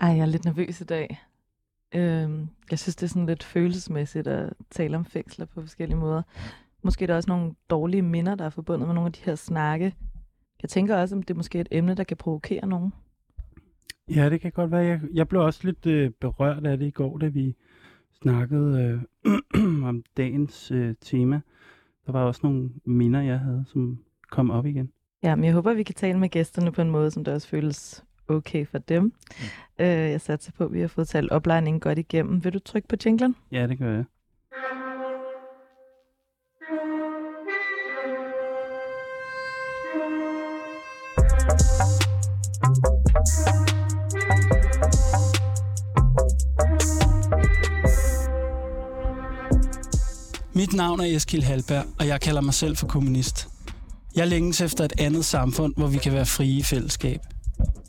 Ej, jeg er lidt nervøs i dag. Øhm, jeg synes, det er sådan lidt følelsesmæssigt at tale om fængsler på forskellige måder. Måske er der også nogle dårlige minder, der er forbundet med nogle af de her snakke. Jeg tænker også, om det er måske et emne, der kan provokere nogen. Ja, det kan godt være. Jeg, jeg blev også lidt øh, berørt af det i går, da vi snakkede øh, om dagens øh, tema. Der var også nogle minder, jeg havde, som kom op igen. Ja, men jeg håber, vi kan tale med gæsterne på en måde, som der også føles okay for dem. Mm. Øh, jeg satser på, at vi har fået talt oplejningen godt igennem. Vil du trykke på jinglen? Ja, det gør jeg. Mit navn er Eskil Halberg, og jeg kalder mig selv for kommunist. Jeg længes efter et andet samfund, hvor vi kan være frie i fællesskab.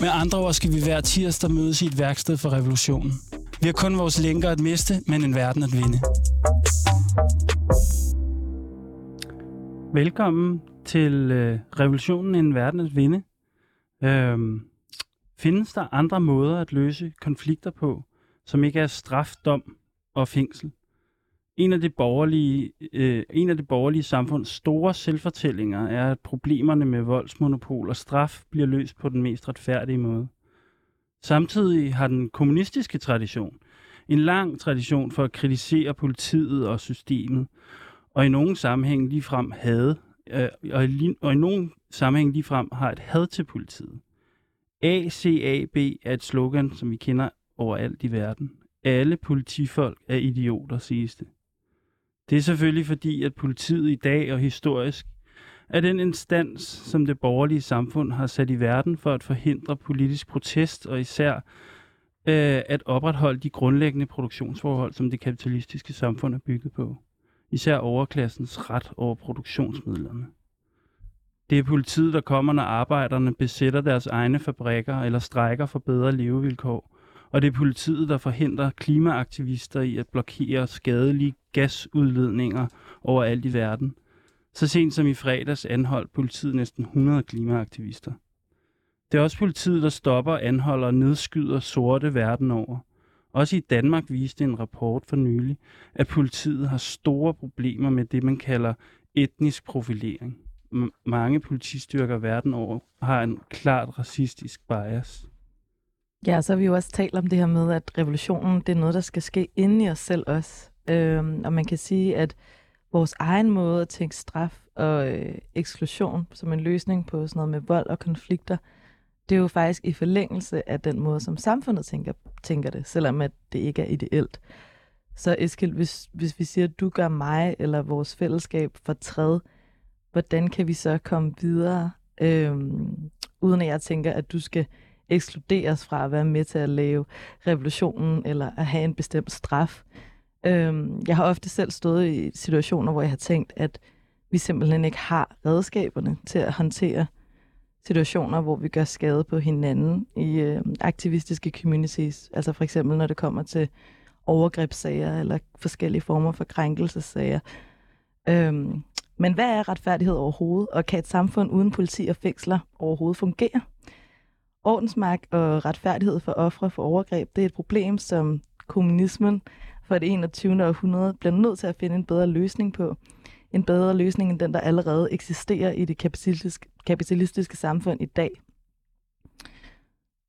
Med andre ord skal vi hver tirsdag mødes i et værksted for revolutionen. Vi har kun vores lænker at miste, men en verden at vinde. Velkommen til øh, Revolutionen en verden at vinde. Øhm, findes der andre måder at løse konflikter på, som ikke er straf, dom og fængsel? En af det borgerlige, øh, en af det borgerlige samfunds store selvfortællinger er, at problemerne med voldsmonopol og straf bliver løst på den mest retfærdige måde. Samtidig har den kommunistiske tradition en lang tradition for at kritisere politiet og systemet, og i nogle sammenhæng ligefrem had, øh, og, i, og i nogle sammenhæng ligefrem har et had til politiet. ACAB er et slogan, som vi kender overalt i verden. Alle politifolk er idioter, siges det. Det er selvfølgelig fordi, at politiet i dag og historisk er den instans, som det borgerlige samfund har sat i verden for at forhindre politisk protest og især øh, at opretholde de grundlæggende produktionsforhold, som det kapitalistiske samfund er bygget på. Især overklassens ret over produktionsmidlerne. Det er politiet, der kommer, når arbejderne besætter deres egne fabrikker eller strækker for bedre levevilkår. Og det er politiet, der forhindrer klimaaktivister i at blokere skadelige gasudledninger overalt i verden. Så sent som i fredags anholdt politiet næsten 100 klimaaktivister. Det er også politiet, der stopper, anholder og nedskyder sorte verden over. Også i Danmark viste en rapport for nylig, at politiet har store problemer med det, man kalder etnisk profilering. M- mange politistyrker verden over har en klart racistisk bias. Ja, så har vi jo også talt om det her med, at revolutionen det er noget, der skal ske inde i os selv også. Øhm, og man kan sige, at vores egen måde at tænke straf og øh, eksklusion som en løsning på sådan noget med vold og konflikter, det er jo faktisk i forlængelse af den måde, som samfundet tænker, tænker det, selvom at det ikke er ideelt. Så Eskild, hvis, hvis vi siger, at du gør mig eller vores fællesskab træd, hvordan kan vi så komme videre, øhm, uden at jeg tænker, at du skal ekskluderes fra at være med til at lave revolutionen eller at have en bestemt straf. Øhm, jeg har ofte selv stået i situationer, hvor jeg har tænkt, at vi simpelthen ikke har redskaberne til at håndtere situationer, hvor vi gør skade på hinanden i øh, aktivistiske communities. Altså for eksempel, når det kommer til overgrebssager eller forskellige former for krænkelsesager. Øhm, men hvad er retfærdighed overhovedet, og kan et samfund uden politi og fængsler overhovedet fungere? Ordensmagt og retfærdighed for ofre for overgreb, det er et problem, som kommunismen for det 21. århundrede bliver nødt til at finde en bedre løsning på. En bedre løsning end den, der allerede eksisterer i det kapitalistiske, kapitalistiske samfund i dag.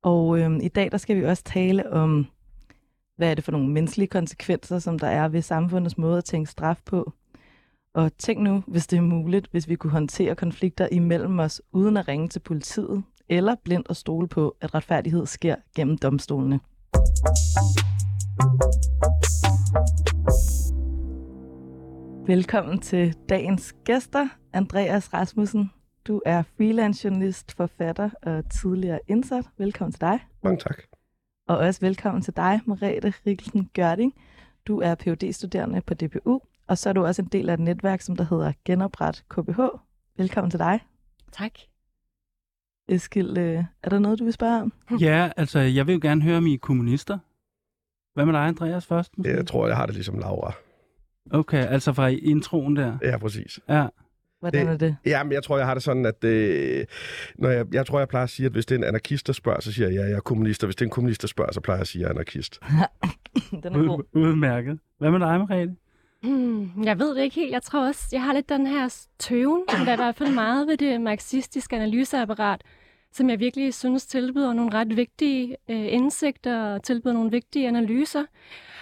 Og øhm, i dag der skal vi også tale om, hvad er det for nogle menneskelige konsekvenser, som der er ved samfundets måde at tænke straf på. Og tænk nu, hvis det er muligt, hvis vi kunne håndtere konflikter imellem os, uden at ringe til politiet, eller blindt at stole på, at retfærdighed sker gennem domstolene. Velkommen til dagens gæster, Andreas Rasmussen. Du er freelance journalist, forfatter og tidligere indsat. Velkommen til dig. Mange tak. Og også velkommen til dig, Merete Rikkelsen Gørding. Du er phd studerende på DPU, og så er du også en del af et netværk, som der hedder Genopret KBH. Velkommen til dig. Tak. Eskild, øh, er der noget, du vil spørge om? Ja, altså, jeg vil jo gerne høre om I er kommunister. Hvad med dig, Andreas, først? Måske? Jeg tror, jeg har det ligesom Laura. Okay, altså fra introen der. Ja, præcis. Ja. Hvordan Det- er det? Ja, men jeg tror, jeg har det sådan, at øh, når jeg, jeg tror, jeg plejer at sige, at hvis det er en anarkist, der spørger, så siger jeg, ja, jeg er kommunist, og hvis det er en kommunist, der spørger, så plejer jeg at sige, at jeg er anarkist. Den er god. Ud, udmærket. Hvad med dig, Merete? Hmm, jeg ved det ikke helt. Jeg tror også, jeg har lidt den her tøven, men der er i hvert fald meget ved det marxistiske analyseapparat, som jeg virkelig synes tilbyder nogle ret vigtige øh, indsigter og tilbyder nogle vigtige analyser.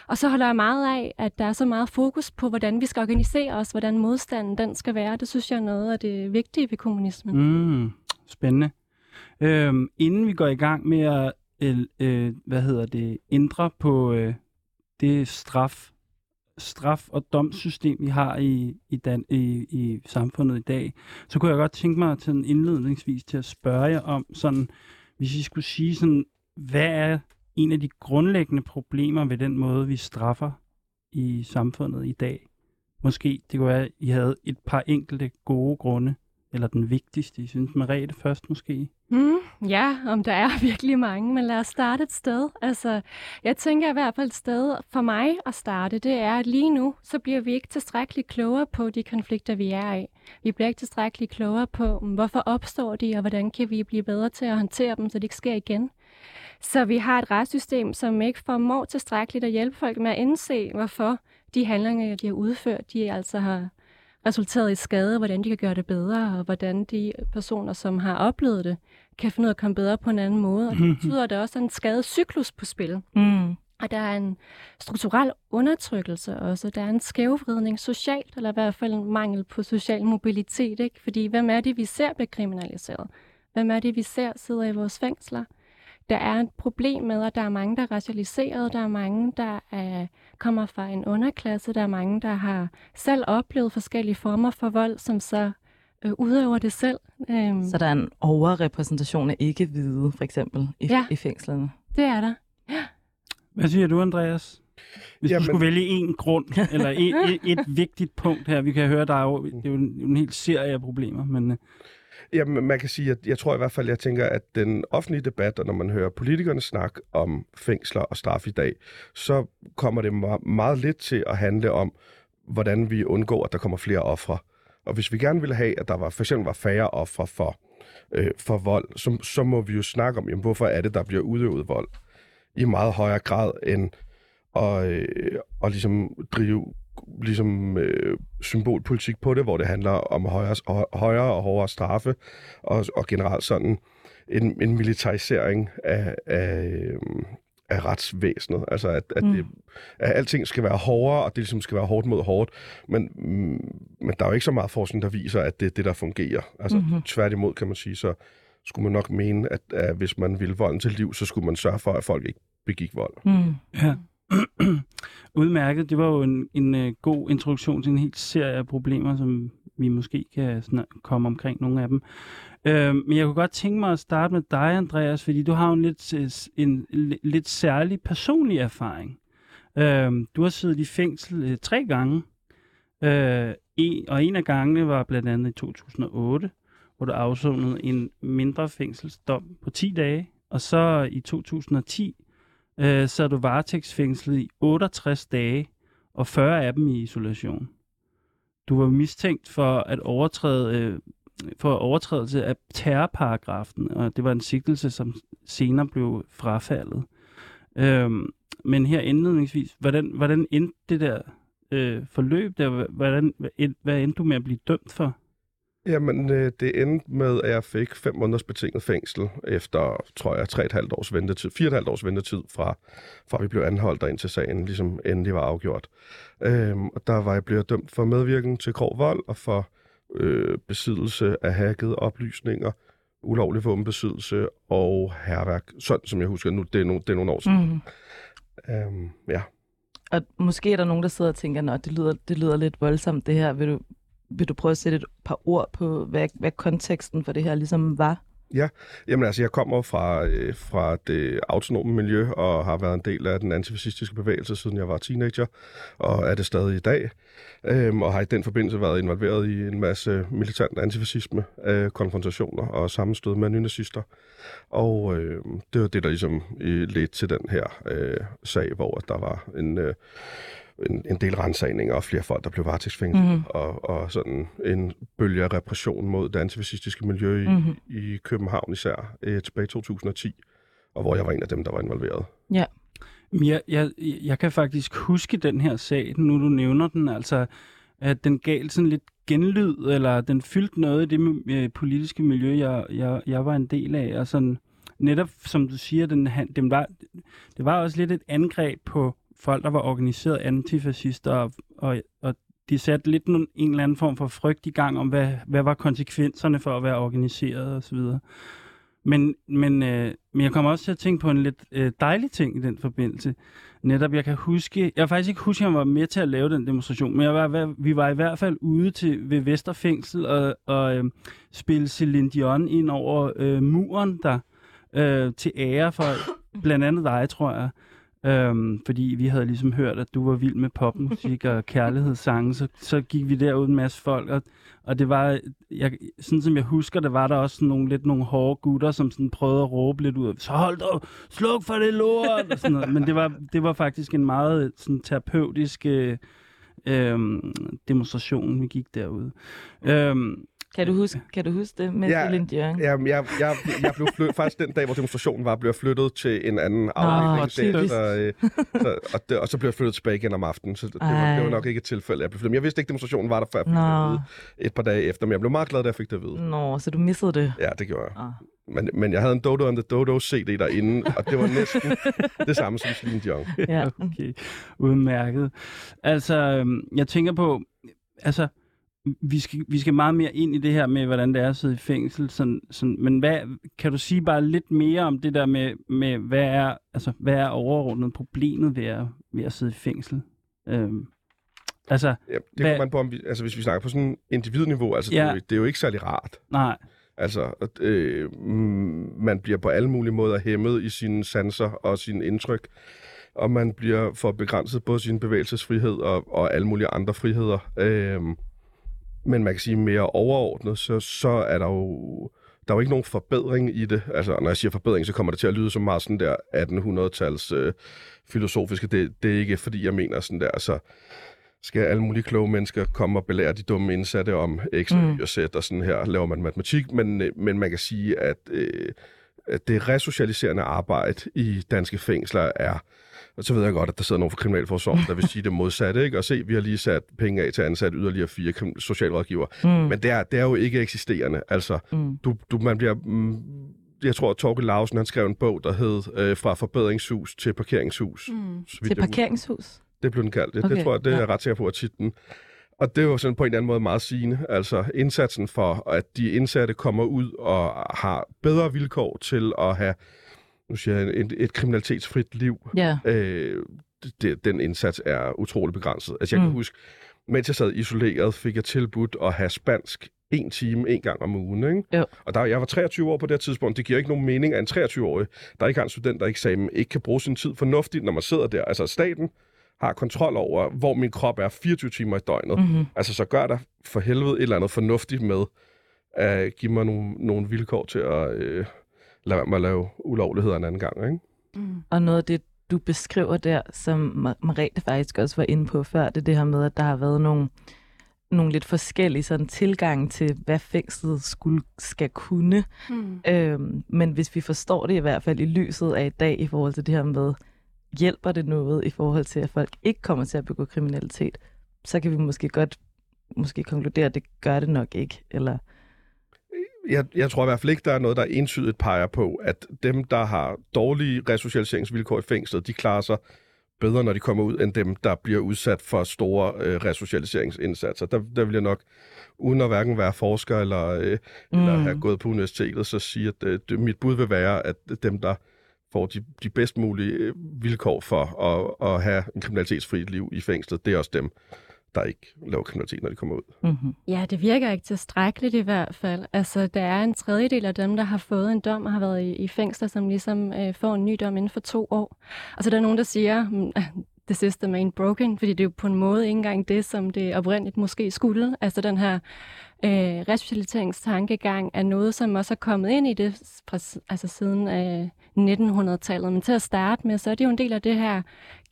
Og så holder jeg meget af, at der er så meget fokus på, hvordan vi skal organisere os, hvordan modstanden den skal være. Det synes jeg er noget af det vigtige ved kommunismen. Mm, spændende. Øhm, inden vi går i gang med at øh, øh, hvad hedder det, ændre på øh, det straf, straf- og domssystem, vi har i, i, Dan, i, i samfundet i dag, så kunne jeg godt tænke mig til en indledningsvis til at spørge jer om, sådan, hvis I skulle sige, sådan, hvad er en af de grundlæggende problemer ved den måde, vi straffer i samfundet i dag? Måske det kunne være, at I havde et par enkelte gode grunde, eller den vigtigste, I synes. Merete først måske. Mm, ja, om der er virkelig mange, men lad os starte et sted. Altså, jeg tænker i hvert fald et sted for mig at starte, det er, at lige nu, så bliver vi ikke tilstrækkeligt klogere på de konflikter, vi er i. Vi bliver ikke tilstrækkeligt klogere på, mm, hvorfor opstår de, og hvordan kan vi blive bedre til at håndtere dem, så det ikke sker igen. Så vi har et retssystem, som ikke formår tilstrækkeligt at hjælpe folk med at indse, hvorfor de handlinger, de har udført, de altså har resulteret i skade, hvordan de kan gøre det bedre, og hvordan de personer, som har oplevet det, kan finde ud af at komme bedre på en anden måde. Og det betyder, at der også er en skadecyklus på spil. Mm. Og der er en strukturel undertrykkelse også. Der er en skævvridning socialt, eller i hvert fald en mangel på social mobilitet. Ikke? Fordi hvem er det, vi ser bliver kriminaliseret? Hvem er det, vi ser sidder i vores fængsler? Der er et problem med, at der er mange, der er racialiseret. Der er mange, der er, kommer fra en underklasse. Der er mange, der har selv oplevet forskellige former for vold, som så øh, udøver det selv. Øhm, Så der er en overrepræsentation af ikke-hvide, for eksempel, i, Ja. i fængslerne. det er der. Hvad siger du, Andreas? Hvis Jamen- du skulle vælge en grund, eller et, et, et vigtigt punkt her, vi kan høre, der er jo, det er jo en, en hel serie af problemer, men øh, Jamen, man kan sige, at jeg tror i hvert fald, jeg tænker, at den offentlige debat, og når man hører politikerne snakke om fængsler og straf i dag, så kommer det meget lidt til at handle om, hvordan vi undgår, at der kommer flere ofre. Og hvis vi gerne vil have, at der var, for eksempel var færre ofre for, øh, for vold, så, så må vi jo snakke om, jamen, hvorfor er det, der bliver udøvet vold i meget højere grad end at, øh, at ligesom drive ligesom, øh, symbolpolitik på det, hvor det handler om højere, højere og hårdere straffe, og, og generelt sådan en, en militarisering af, af, øh, af retsvæsenet. Altså, at, at, Mm. det, at alting skal være hårdere, og det ligesom skal være hårdt mod hårdt. Men, mm, men der er jo ikke så meget forskning, der viser, at det er det, der fungerer. Altså, Mhm. mm-hmm. tværtimod kan man sige, så skulle man nok mene, at, at hvis man ville volden til liv, så skulle man sørge for, at folk ikke begik vold. Mm. ja. Udmærket. Det var jo en, en uh, god introduktion til en hel serie af problemer, som vi måske kan komme omkring nogle af dem. Øh, men jeg kunne godt tænke mig at starte med dig, Andreas, fordi du har jo en lidt, øh, en, en lidt særlig personlig erfaring. Øh, du har siddet i fængsel øh, tre gange, øh, en, og en af gangene var blandt andet i 2008, hvor du afsonede en mindre fængselsdom på 10 dage, og så i 2010 øh, så du varetægtsfængslet i 68 dage, og 40 af dem i isolation. Du var mistænkt for at overtræde øh, for overtrædelse af terrorparagrafen, og det var en sigtelse, som senere blev frafaldet. Øhm, men her indledningsvis, hvordan, hvordan endte det der øh, forløb der? Hvordan, hvad, hvad endte du med at blive dømt for? Jamen, øh, det endte med, at jeg fik fem måneders betinget fængsel efter, tror jeg, tre et halvt års ventetid, fire et halvt års ventetid fra, fra vi blev anholdt og indtil sagen ligesom endelig var afgjort. Øhm, og der var jeg blevet dømt for medvirken til grov vold og for øh, besiddelse af hackede oplysninger, ulovlig våbenbesiddelse og herværk. Sådan som jeg husker nu, det er, no, det er nogle år siden. Mm. Øhm, ja. Og måske er der nogen, der sidder og tænker, at det lyder, det lyder lidt voldsomt, det her. Vil du, vil du prøve at sætte et par ord på, hvad, hvad konteksten for det her ligesom var? Ja, Jamen altså, jeg kommer fra, øh, fra det autonome miljø og har været en del af den antifascistiske bevægelse, siden jeg var teenager, og er det stadig i dag. Øhm, og har i den forbindelse været involveret i en masse militant antifascisme, øh, konfrontationer og sammenstød med nynazister. Og øh, det var det, der ligesom øh, ledte til den her øh, sag, hvor der var en... Øh, en, en del rensagninger og flere folk, der blev varetægtsfængslet, Mhm. mm-hmm. og, og sådan en bølge af repression mod det antifascistiske miljø i, Mhm. mm-hmm. i København især øh, tilbage i 2010, og hvor jeg var en af dem, der var involveret. Men Jeg, jeg, jeg kan faktisk huske den her sag, nu du nævner den, altså at den gav sådan lidt genlyd, eller den fyldte noget i det øh, politiske miljø, jeg, jeg, jeg var en del af, og sådan, netop som du siger, den, han- den var, det var også lidt et angreb på folk, der var organiseret antifascister, og, og, og de satte lidt en, en eller anden form for frygt i gang om, hvad, hvad var konsekvenserne for at være organiseret osv. Men, men, øh, men jeg kommer også til at tænke på en lidt øh, dejlig ting i den forbindelse. Netop, jeg kan huske, jeg kan faktisk ikke huske, at jeg var med til at lave den demonstration, men jeg var, vi var i hvert fald ude til ved Vesterfængsel og, og øh, spille Celine Dion ind over øh, muren der, øh, til ære for blandt andet dig, tror jeg. Øhm, fordi vi havde ligesom hørt, at du var vild med popmusik og kærlighedssange, så, så gik vi derud en masse folk, og, og det var, jeg, sådan som jeg husker, det var der også nogle lidt nogle hårde gutter, som sådan prøvede at råbe lidt ud af, så hold dog, sluk for det lort, og sådan noget. Men det var, det var faktisk en meget sådan terapeutisk øh, øhm, demonstration, vi gik derude. Øhm, Kan du huske, kan du huske det med Ja, ja, Celine Dion? Jamen, jeg, jeg, jeg blev flyttet, faktisk den dag, hvor demonstrationen var, blev jeg flyttet til en anden afdeling. der, så, øh, så, og, det, og så blev jeg flyttet tilbage igen om aftenen, så det, det, var, det var nok ikke et tilfælde, jeg blev flyttet. Men jeg vidste ikke, demonstrationen var der, før jeg fik det Nå. at vide et par dage efter, men jeg blev meget glad, da jeg fik det at vide. Nå, så du missede det. Ja, det gjorde jeg. Ah. Men, men jeg havde en Dodo and the Dodo CD derinde, og det var næsten det samme som Celine Dion. Ja. Okay, udmærket. Altså, øhm, jeg tænker på, altså, vi skal, vi skal meget mere ind i det her med, hvordan det er at sidde i fængsel. Sådan, sådan, men hvad, kan du sige bare lidt mere om det der med, med hvad, er, altså, hvad er overordnet problemet ved at, ved at sidde i fængsel? Øhm, altså, Ja, det Hvad- man på, om vi, altså hvis vi snakker på sådan individniveau, altså Ja. det, er jo, det er jo ikke særlig rart. nej, Altså, øh, mm, man bliver på alle mulige måder hæmmet i sine sanser og sine indtryk, og man bliver for begrænset både sin bevægelsesfrihed og, og alle mulige andre friheder. Øh, men man kan sige mere overordnet, så, så er der jo, der er jo ikke nogen forbedring i det. Altså, når jeg siger forbedring, så kommer det til at lyde som meget sådan der 1800-tals øh, filosofiske. Det, det er ikke, fordi jeg mener sådan der, altså, skal alle mulige kloge mennesker komme og belære de dumme indsatte om x og y og z, og sådan her laver man matematik, men, øh, men man kan sige, at, øh, at det resocialiserende arbejde i danske fængsler er, og så ved jeg godt, at der sidder nogen fra Kriminalforsorgen, der vil sige det modsatte, ikke? Og se, vi har lige sat penge af til at ansætte yderligere fire socialrådgiver. Mm. Men det er, det er jo ikke eksisterende. Altså, Mm. du, du, man bliver... Mm, jeg tror, at Torkel Lausen, han skrev en bog, der hed øh, Fra forbedringshus til parkeringshus. Mm. Til parkeringshus? Det blev den kaldt. Det, Okay, det tror jeg, det er ja. jeg ret sikker på, at titlen. Og det var sådan på en eller anden måde meget sigende. Altså indsatsen for, at de indsatte kommer ud og har bedre vilkår til at have nu siger jeg, et, et kriminalitetsfrit liv. Ja. Øh, det- den indsats er utrolig begrænset. Altså jeg mm. Kan huske, mens jeg sad isoleret, fik jeg tilbudt at have spansk en time en gang om ugen. Ikke? Jo. Og der, jeg var 23 år på det tidspunkt. Det giver ikke nogen mening, at en 23-årig, der ikke har en studentereksamen, ikke kan bruge sin tid fornuftigt, når man sidder der. Altså staten har kontrol over, hvor min krop er 24 timer i døgnet. Mm. Mm-hmm. Altså så gør der for helvede et eller andet fornuftigt med at give mig nogle, nogle vilkår til at øh, lade være med at lave ulovligheder en anden gang. Ikke? Mm. Og noget af det, du beskriver der, som Ma- Marete faktisk også var inde på før, det er det her med, at der har været nogle, nogle lidt forskellige sådan, tilgange til, hvad fængslet skulle, skal kunne. Mm. Øhm, men hvis vi forstår det i hvert fald i lyset af i dag, i forhold til det her med, hjælper det noget i forhold til, at folk ikke kommer til at begå kriminalitet, så kan vi måske godt måske konkludere, at det gør det nok ikke, eller... Jeg, jeg tror i hvert fald ikke, der er noget, der entydigt peger på, at dem, der har dårlige resocialiseringsvilkår i fængslet, de klarer sig bedre, når de kommer ud, end dem, der bliver udsat for store øh, resocialiseringsindsatser. Der, der vil jeg nok, uden at hverken være forsker eller, øh, mm. eller have gået på universitetet, så sige, at øh, mit bud vil være, at dem, der får de, de bedst mulige øh, vilkår for at, at have en kriminalitetsfri liv i fængslet, det er også dem, der ikke laver kriminalitet, når de kommer ud. Mm-hmm. Ja, det virker ikke tilstrækkeligt i hvert fald. Altså, der er en tredjedel af dem, der har fået en dom og har været i, i fængsler, som ligesom øh, får en ny dom inden for to år. Og så er der nogen, der siger, mm, the system ain't broken, fordi det er jo på en måde ikke engang det, som det oprindeligt måske skulle. Altså den her øh, resocialiseringstankegang er noget, som også er kommet ind i det altså siden øh, 1900-tallet. Men til at starte med, så er det jo en del af det her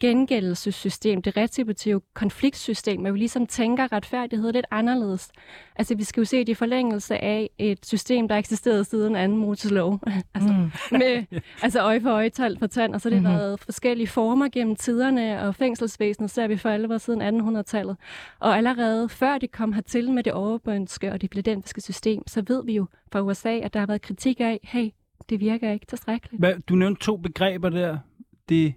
gengældelsessystem, det retributive konfliktsystem, hvor vi ligesom tænker retfærdighed lidt anderledes. Altså vi skal jo se det i forlængelse af et system, der eksisterede siden 2. Moselov. altså, mm. med, altså øje for øje, tand for tand, og så har det mm-hmm. været forskellige former gennem tiderne, og fængselsvæsenet ser vi for alvor siden 1800-tallet. Og allerede før det kom hertil med det overbønske og det filadelfiske system, så ved vi jo fra USA, at der har været kritik af, hey, det virker ikke tilstrækkeligt. Hvad, du nævnte to begreber der. Det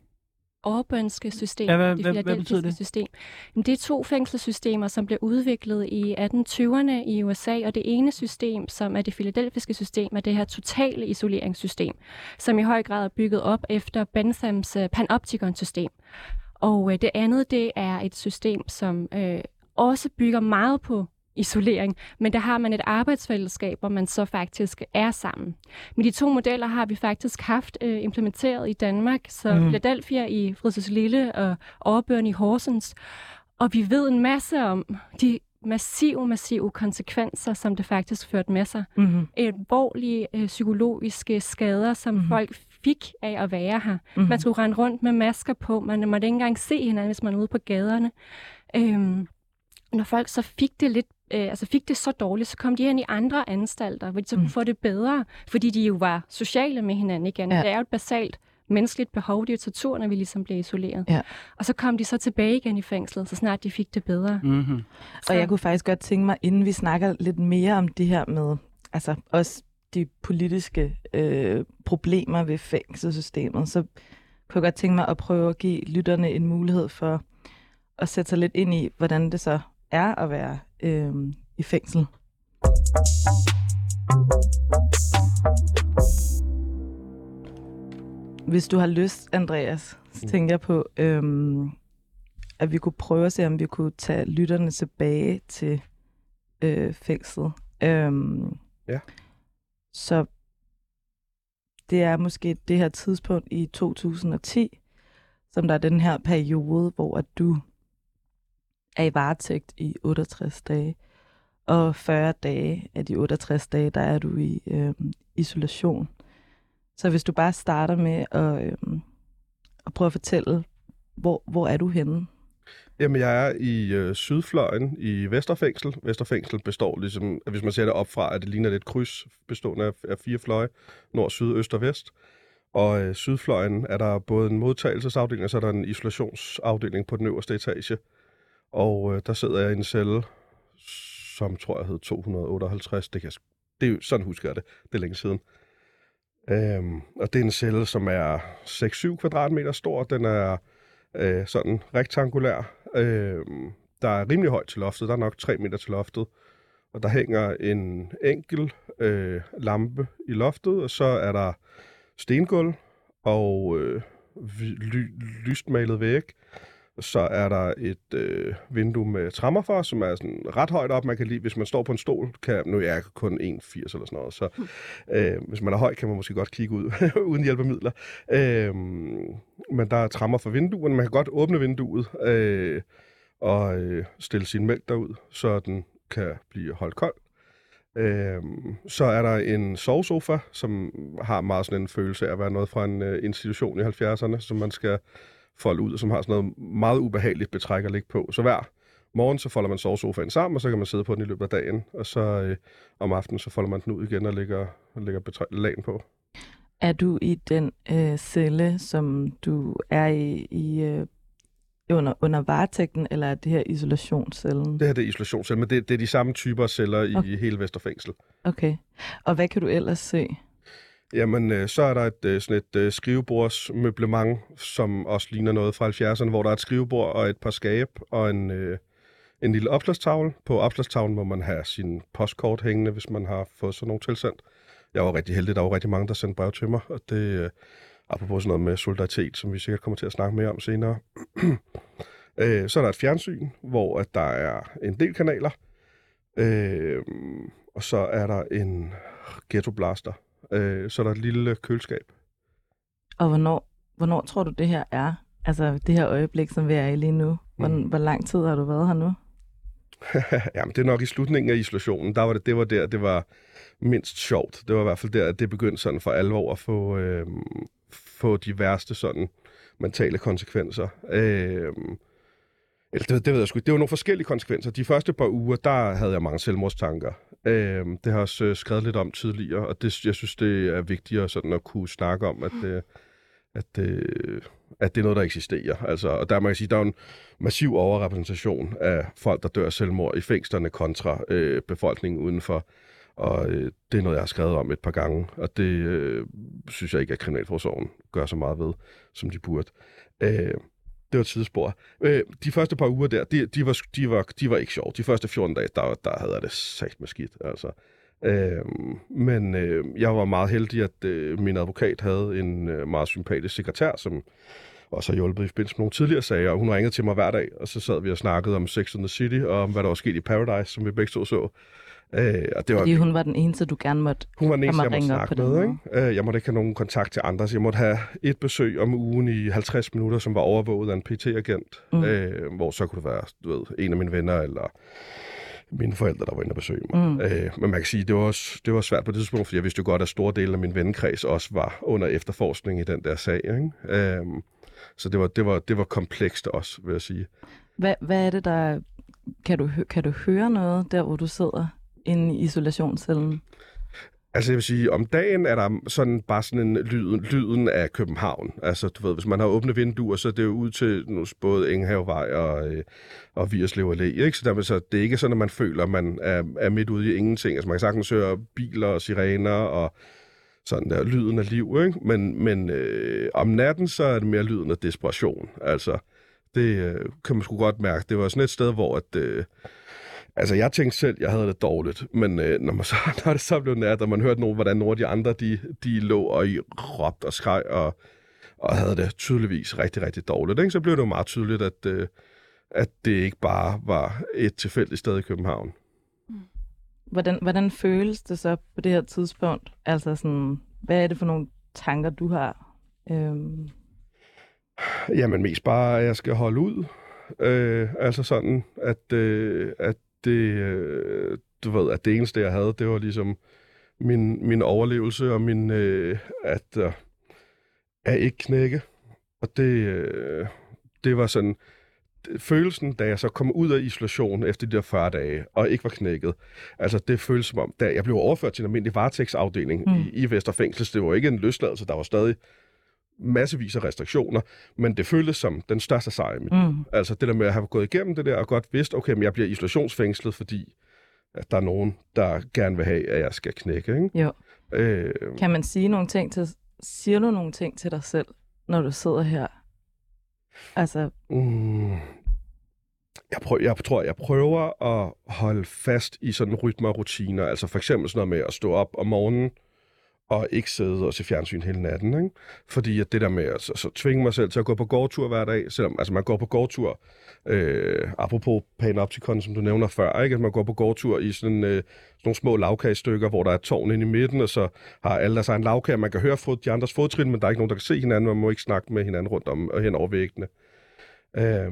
Orbønske system, ja, hvad, det hvad, hvad betyder det? system. Det er to fængselssystemer, som blev udviklet i 1820'erne i USA, og det ene system, som er det filadelfiske system, er det her totale isoleringssystem, som i høj grad er bygget op efter Benthams uh, panoptikon-system. Og uh, det andet, det er et system, som uh, også bygger meget på isolering, men der har man et arbejdsfællesskab, hvor man så faktisk er sammen. Men de to modeller har vi faktisk haft øh, implementeret i Danmark, så mm. Philadelphia i Fridsens Lille og Overbørn i Horsens, og vi ved en masse om de massive, massive konsekvenser, som det faktisk førte med sig. Mm-hmm. Alvorlige øh, psykologiske skader, som mm-hmm. folk fik af at være her. Mm-hmm. Man skulle rende rundt med masker på, man måtte ikke engang se hinanden, hvis man er ude på gaderne. Øhm, når folk så fik det lidt øh, altså fik det så dårligt, så kom de ind i andre anstalter, hvor de så kunne mm. få det bedre, fordi de jo var sociale med hinanden igen. Ja. Det er jo et basalt menneskeligt behov, det er jo tortur, når vi ligesom blev isoleret. Ja. Og så kom de så tilbage igen i fængslet, så snart de fik det bedre. Mm-hmm. Og jeg kunne faktisk godt tænke mig, inden vi snakker lidt mere om det her med, altså også de politiske øh, problemer ved fængselssystemet, så kunne jeg godt tænke mig at prøve at give lytterne en mulighed for at sætte sig lidt ind i, hvordan det så er at være øh, i fængsel. Hvis du har lyst, Andreas, så mm. tænker jeg på, øh, at vi kunne prøve at se, om vi kunne tage lytterne tilbage til øh, fængslet. Øh, ja. Så det er måske det her tidspunkt i 2010, som der er den her periode, hvor at du er i varetægt i 68 dage. Og 40 dage af de 68 dage, der er du i øh, isolation. Så hvis du bare starter med at, øh, at prøve at fortælle, hvor, hvor er du henne? Jamen, jeg er i øh, sydfløjen i Vesterfængsel. Vesterfængsel består ligesom, hvis man ser det op fra, at det ligner et kryds bestående af, af fire fløje, nord, syd, øst og vest. Og øh, sydfløjen er der både en modtagelsesafdeling, og så er der en isolationsafdeling på den øverste etage. Og øh, der sidder jeg i en celle, som tror jeg hed 258. Det, kan, det er, sådan husker jeg det. Det er længe siden. Øhm, og det er en celle, som er 6-7 kvadratmeter stor. Den er øh, sådan rektangulær. Øhm, der er rimelig højt til loftet. Der er nok 3 meter til loftet. Og der hænger en enkel øh, lampe i loftet, og så er der stengulv og øh, ly- lystmalet væg. Så er der et øh, vindue med trammer for, som er sådan ret højt op. Man kan lige, hvis man står på en stol, kan, nu er jeg kun 1,80 eller sådan noget, så øh, hvis man er høj, kan man måske godt kigge ud uden hjælpemidler. Øh, men der er trammer for vinduerne. Man kan godt åbne vinduet øh, og øh, stille sin mælk derud, så den kan blive holdt kold. Øh, så er der en sovesofa, som har meget sådan en følelse af at være noget fra en øh, institution i 70'erne, som man skal folde ud, som har sådan noget meget ubehageligt betræk at ligge på. Så hver morgen, så folder man sovesofaen sammen, og så kan man sidde på den i løbet af dagen. Og så øh, om aftenen, så folder man den ud igen og lægger, lægger betræk, lagen på. Er du i den øh, celle, som du er i, i øh, under, under varetægten, eller er det her isolationscellen? Det her det er isolationscelle, men det, det er de samme typer af celler i Okay. hele Vesterfængsel. Okay. Og hvad kan du ellers se? Jamen, øh, så er der et, øh, sådan et øh, skrivebordsmøblement, som også ligner noget fra 70'erne, hvor der er et skrivebord og et par skab og en, øh, en lille opslagstavle. På opslagstavlen må man have sin postkort hængende, hvis man har fået sådan nogle tilsendt. Jeg var rigtig heldig, der var rigtig mange, der sendte brev til mig, og det øh, apropos sådan noget med solidaritet, som vi sikkert kommer til at snakke mere om senere. øh, så er der et fjernsyn, hvor at der er en del kanaler, øh, og så er der en ghetto blaster, Øh, så er der et lille køleskab. Og hvornår, hvornår tror du, det her er? Altså det her øjeblik, som vi er i lige nu. Hvor, Mm. hvor lang tid har du været her nu? Jamen, det er nok i slutningen af isolationen. Der var det, det var der, det var mindst sjovt. Det var i hvert fald der, at det begyndte sådan for alvor at få, øh, få de værste sådan mentale konsekvenser. Øh, eller det, det ved jeg sgu. Det var nogle forskellige konsekvenser. De første par uger, der havde jeg mange selvmordstanker. Øh, det har jeg også øh, skrevet lidt om tidligere, og det, jeg synes, det er vigtigere sådan at kunne snakke om, at, øh, at, øh, at det er noget, der eksisterer. Altså, og der må jeg sige, der er en massiv overrepræsentation af folk, der dør af selvmord i fængslerne kontra øh, befolkningen udenfor. Og øh, det er noget, jeg har skrevet om et par gange, og det øh, synes jeg ikke, at Kriminalforsorgen gør så meget ved, som de burde. Øh, det var et sidespor. Øh, de første par uger der, de, de, var, de, var, de var ikke sjove. De første 14 dage, der, der havde jeg det sagt med skidt. Altså. Øh, men øh, jeg var meget heldig, at øh, min advokat havde en øh, meget sympatisk sekretær, som også har hjulpet i forbindelse med nogle tidligere sager. Og hun ringede til mig hver dag, og så sad vi og snakkede om Sex and the City, og om hvad der var sket i Paradise, som vi begge to så. Øh, og det var, Fordi hun var den eneste, du gerne måtte... hun var den eneste, jeg måtte snakke med. Ikke? Øh, Jeg måtte ikke have nogen kontakt til andre, så jeg måtte have et besøg om ugen i 50 minutter, som var overvåget af en PT-agent, Mm. øh, hvor så kunne det være du ved, en af mine venner eller mine forældre, der var inde og besøge mig. Mm. Øh, men man kan sige, det var, også, det var svært på det tidspunkt, fordi jeg vidste jo godt, at store dele af min vennekreds også var under efterforskning i den der sag. Ikke? Øh, så det var, det, var, det var komplekst også, vil jeg sige. Hvad, hvad er det, der... Kan du, kan du høre noget, der hvor du sidder inde i isolationscellen? Altså jeg vil sige, om dagen er der sådan bare sådan en lyden, lyden af København. Altså du ved, hvis man har åbne vinduer, så er det jo ud til nu, både Enghavevej og, øh, og Vierslev Allé. Ikke? Så, der, så det er ikke sådan, at man føler, at man er, er midt ude i ingenting. Altså man kan sagtens høre biler og sirener og sådan der lyden af liv. Ikke? Men, men øh, om natten, så er det mere lyden af desperation. Altså det øh, kan man sgu godt mærke. Det var sådan et sted, hvor at... Øh, Altså, jeg tænkte selv, jeg havde det dårligt, men øh, når, man så, når det så blev nat, og man hørte nogen, hvordan nogle af de andre, de, de lå og i råbte og skreg, og, og havde det tydeligvis rigtig, rigtig dårligt, ikke? så blev det jo meget tydeligt, at, øh, at det ikke bare var et tilfældigt sted i København. Hvordan, hvordan føles det så på det her tidspunkt? Altså sådan, hvad er det for nogle tanker, du har? Øhm, Jamen, mest bare, at jeg skal holde ud. Øh, altså sådan, at, øh, at det, øh, du ved, at det eneste, jeg havde, det var ligesom min, min overlevelse og min, øh, at, øh, at ikke knække. Og det, øh, det var sådan, følelsen, da jeg så kom ud af isolation efter de der 40 dage, og ikke var knækket, altså det føles som om, da jeg blev overført til en almindelig varetægtsafdeling Mm. mm. i, i Vesterfængsel, det var ikke en løsladelse, der var stadig massevis af restriktioner, men det føltes som den største sejr i mit liv. mm, Altså det der med at have gået igennem det der, og godt vidst, okay, men jeg bliver isolationsfængslet, fordi at der er nogen, der gerne vil have, at jeg skal knække. Ikke? jo. Øh, Kan man sige nogle ting til... Siger du nogle ting til dig selv, når du sidder her? Altså, Mm, jeg, prøver, jeg tror, jeg prøver at holde fast i sådan rytmer og rutiner. Altså for eksempel sådan noget med at stå op om morgenen, og ikke sidde og se fjernsyn hele natten. Ikke? Fordi at det der med at så, så tvinge mig selv til at gå på gårdtur hver dag, selvom altså man går på gårdtur, øh, apropos Panopticon, som du nævner før, ikke? at man går på gårdtur i sådan, øh, sådan nogle små lavkagestykker, hvor der er tårn inde i midten, og så har alle deres egen lavkage. Man kan høre fod, de andres fodtrin, men der er ikke nogen, der kan se hinanden, man må ikke snakke med hinanden rundt om og hen over væggene. Øh,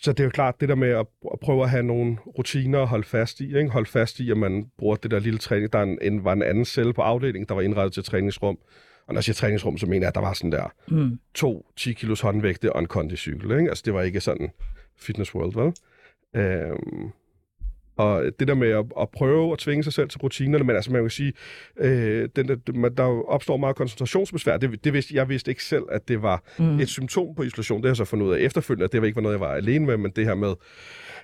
så det er jo klart, det der med at, at prøve at have nogle rutiner at holde fast i. Ikke? Holde fast i, at man bruger det der lille træning. Der er en, en, var en anden celle på afdelingen, der var indrettet til træningsrum. Og når jeg siger træningsrum, så mener jeg, at der var sådan der mm, to 10 kilos håndvægte og en kondicykel. Ikke? Altså det var ikke sådan Fitness World, vel? Øhm, Og det der med at, at prøve at tvinge sig selv til rutinerne, men altså man kan sige, øh, den der, der opstår meget koncentrationsbesvær. Det, det vidste, jeg vidste ikke selv, at det var mm. et symptom på isolation. Det har jeg så fundet ud af efterfølgende, at det var ikke var noget, jeg var alene med, men det her med,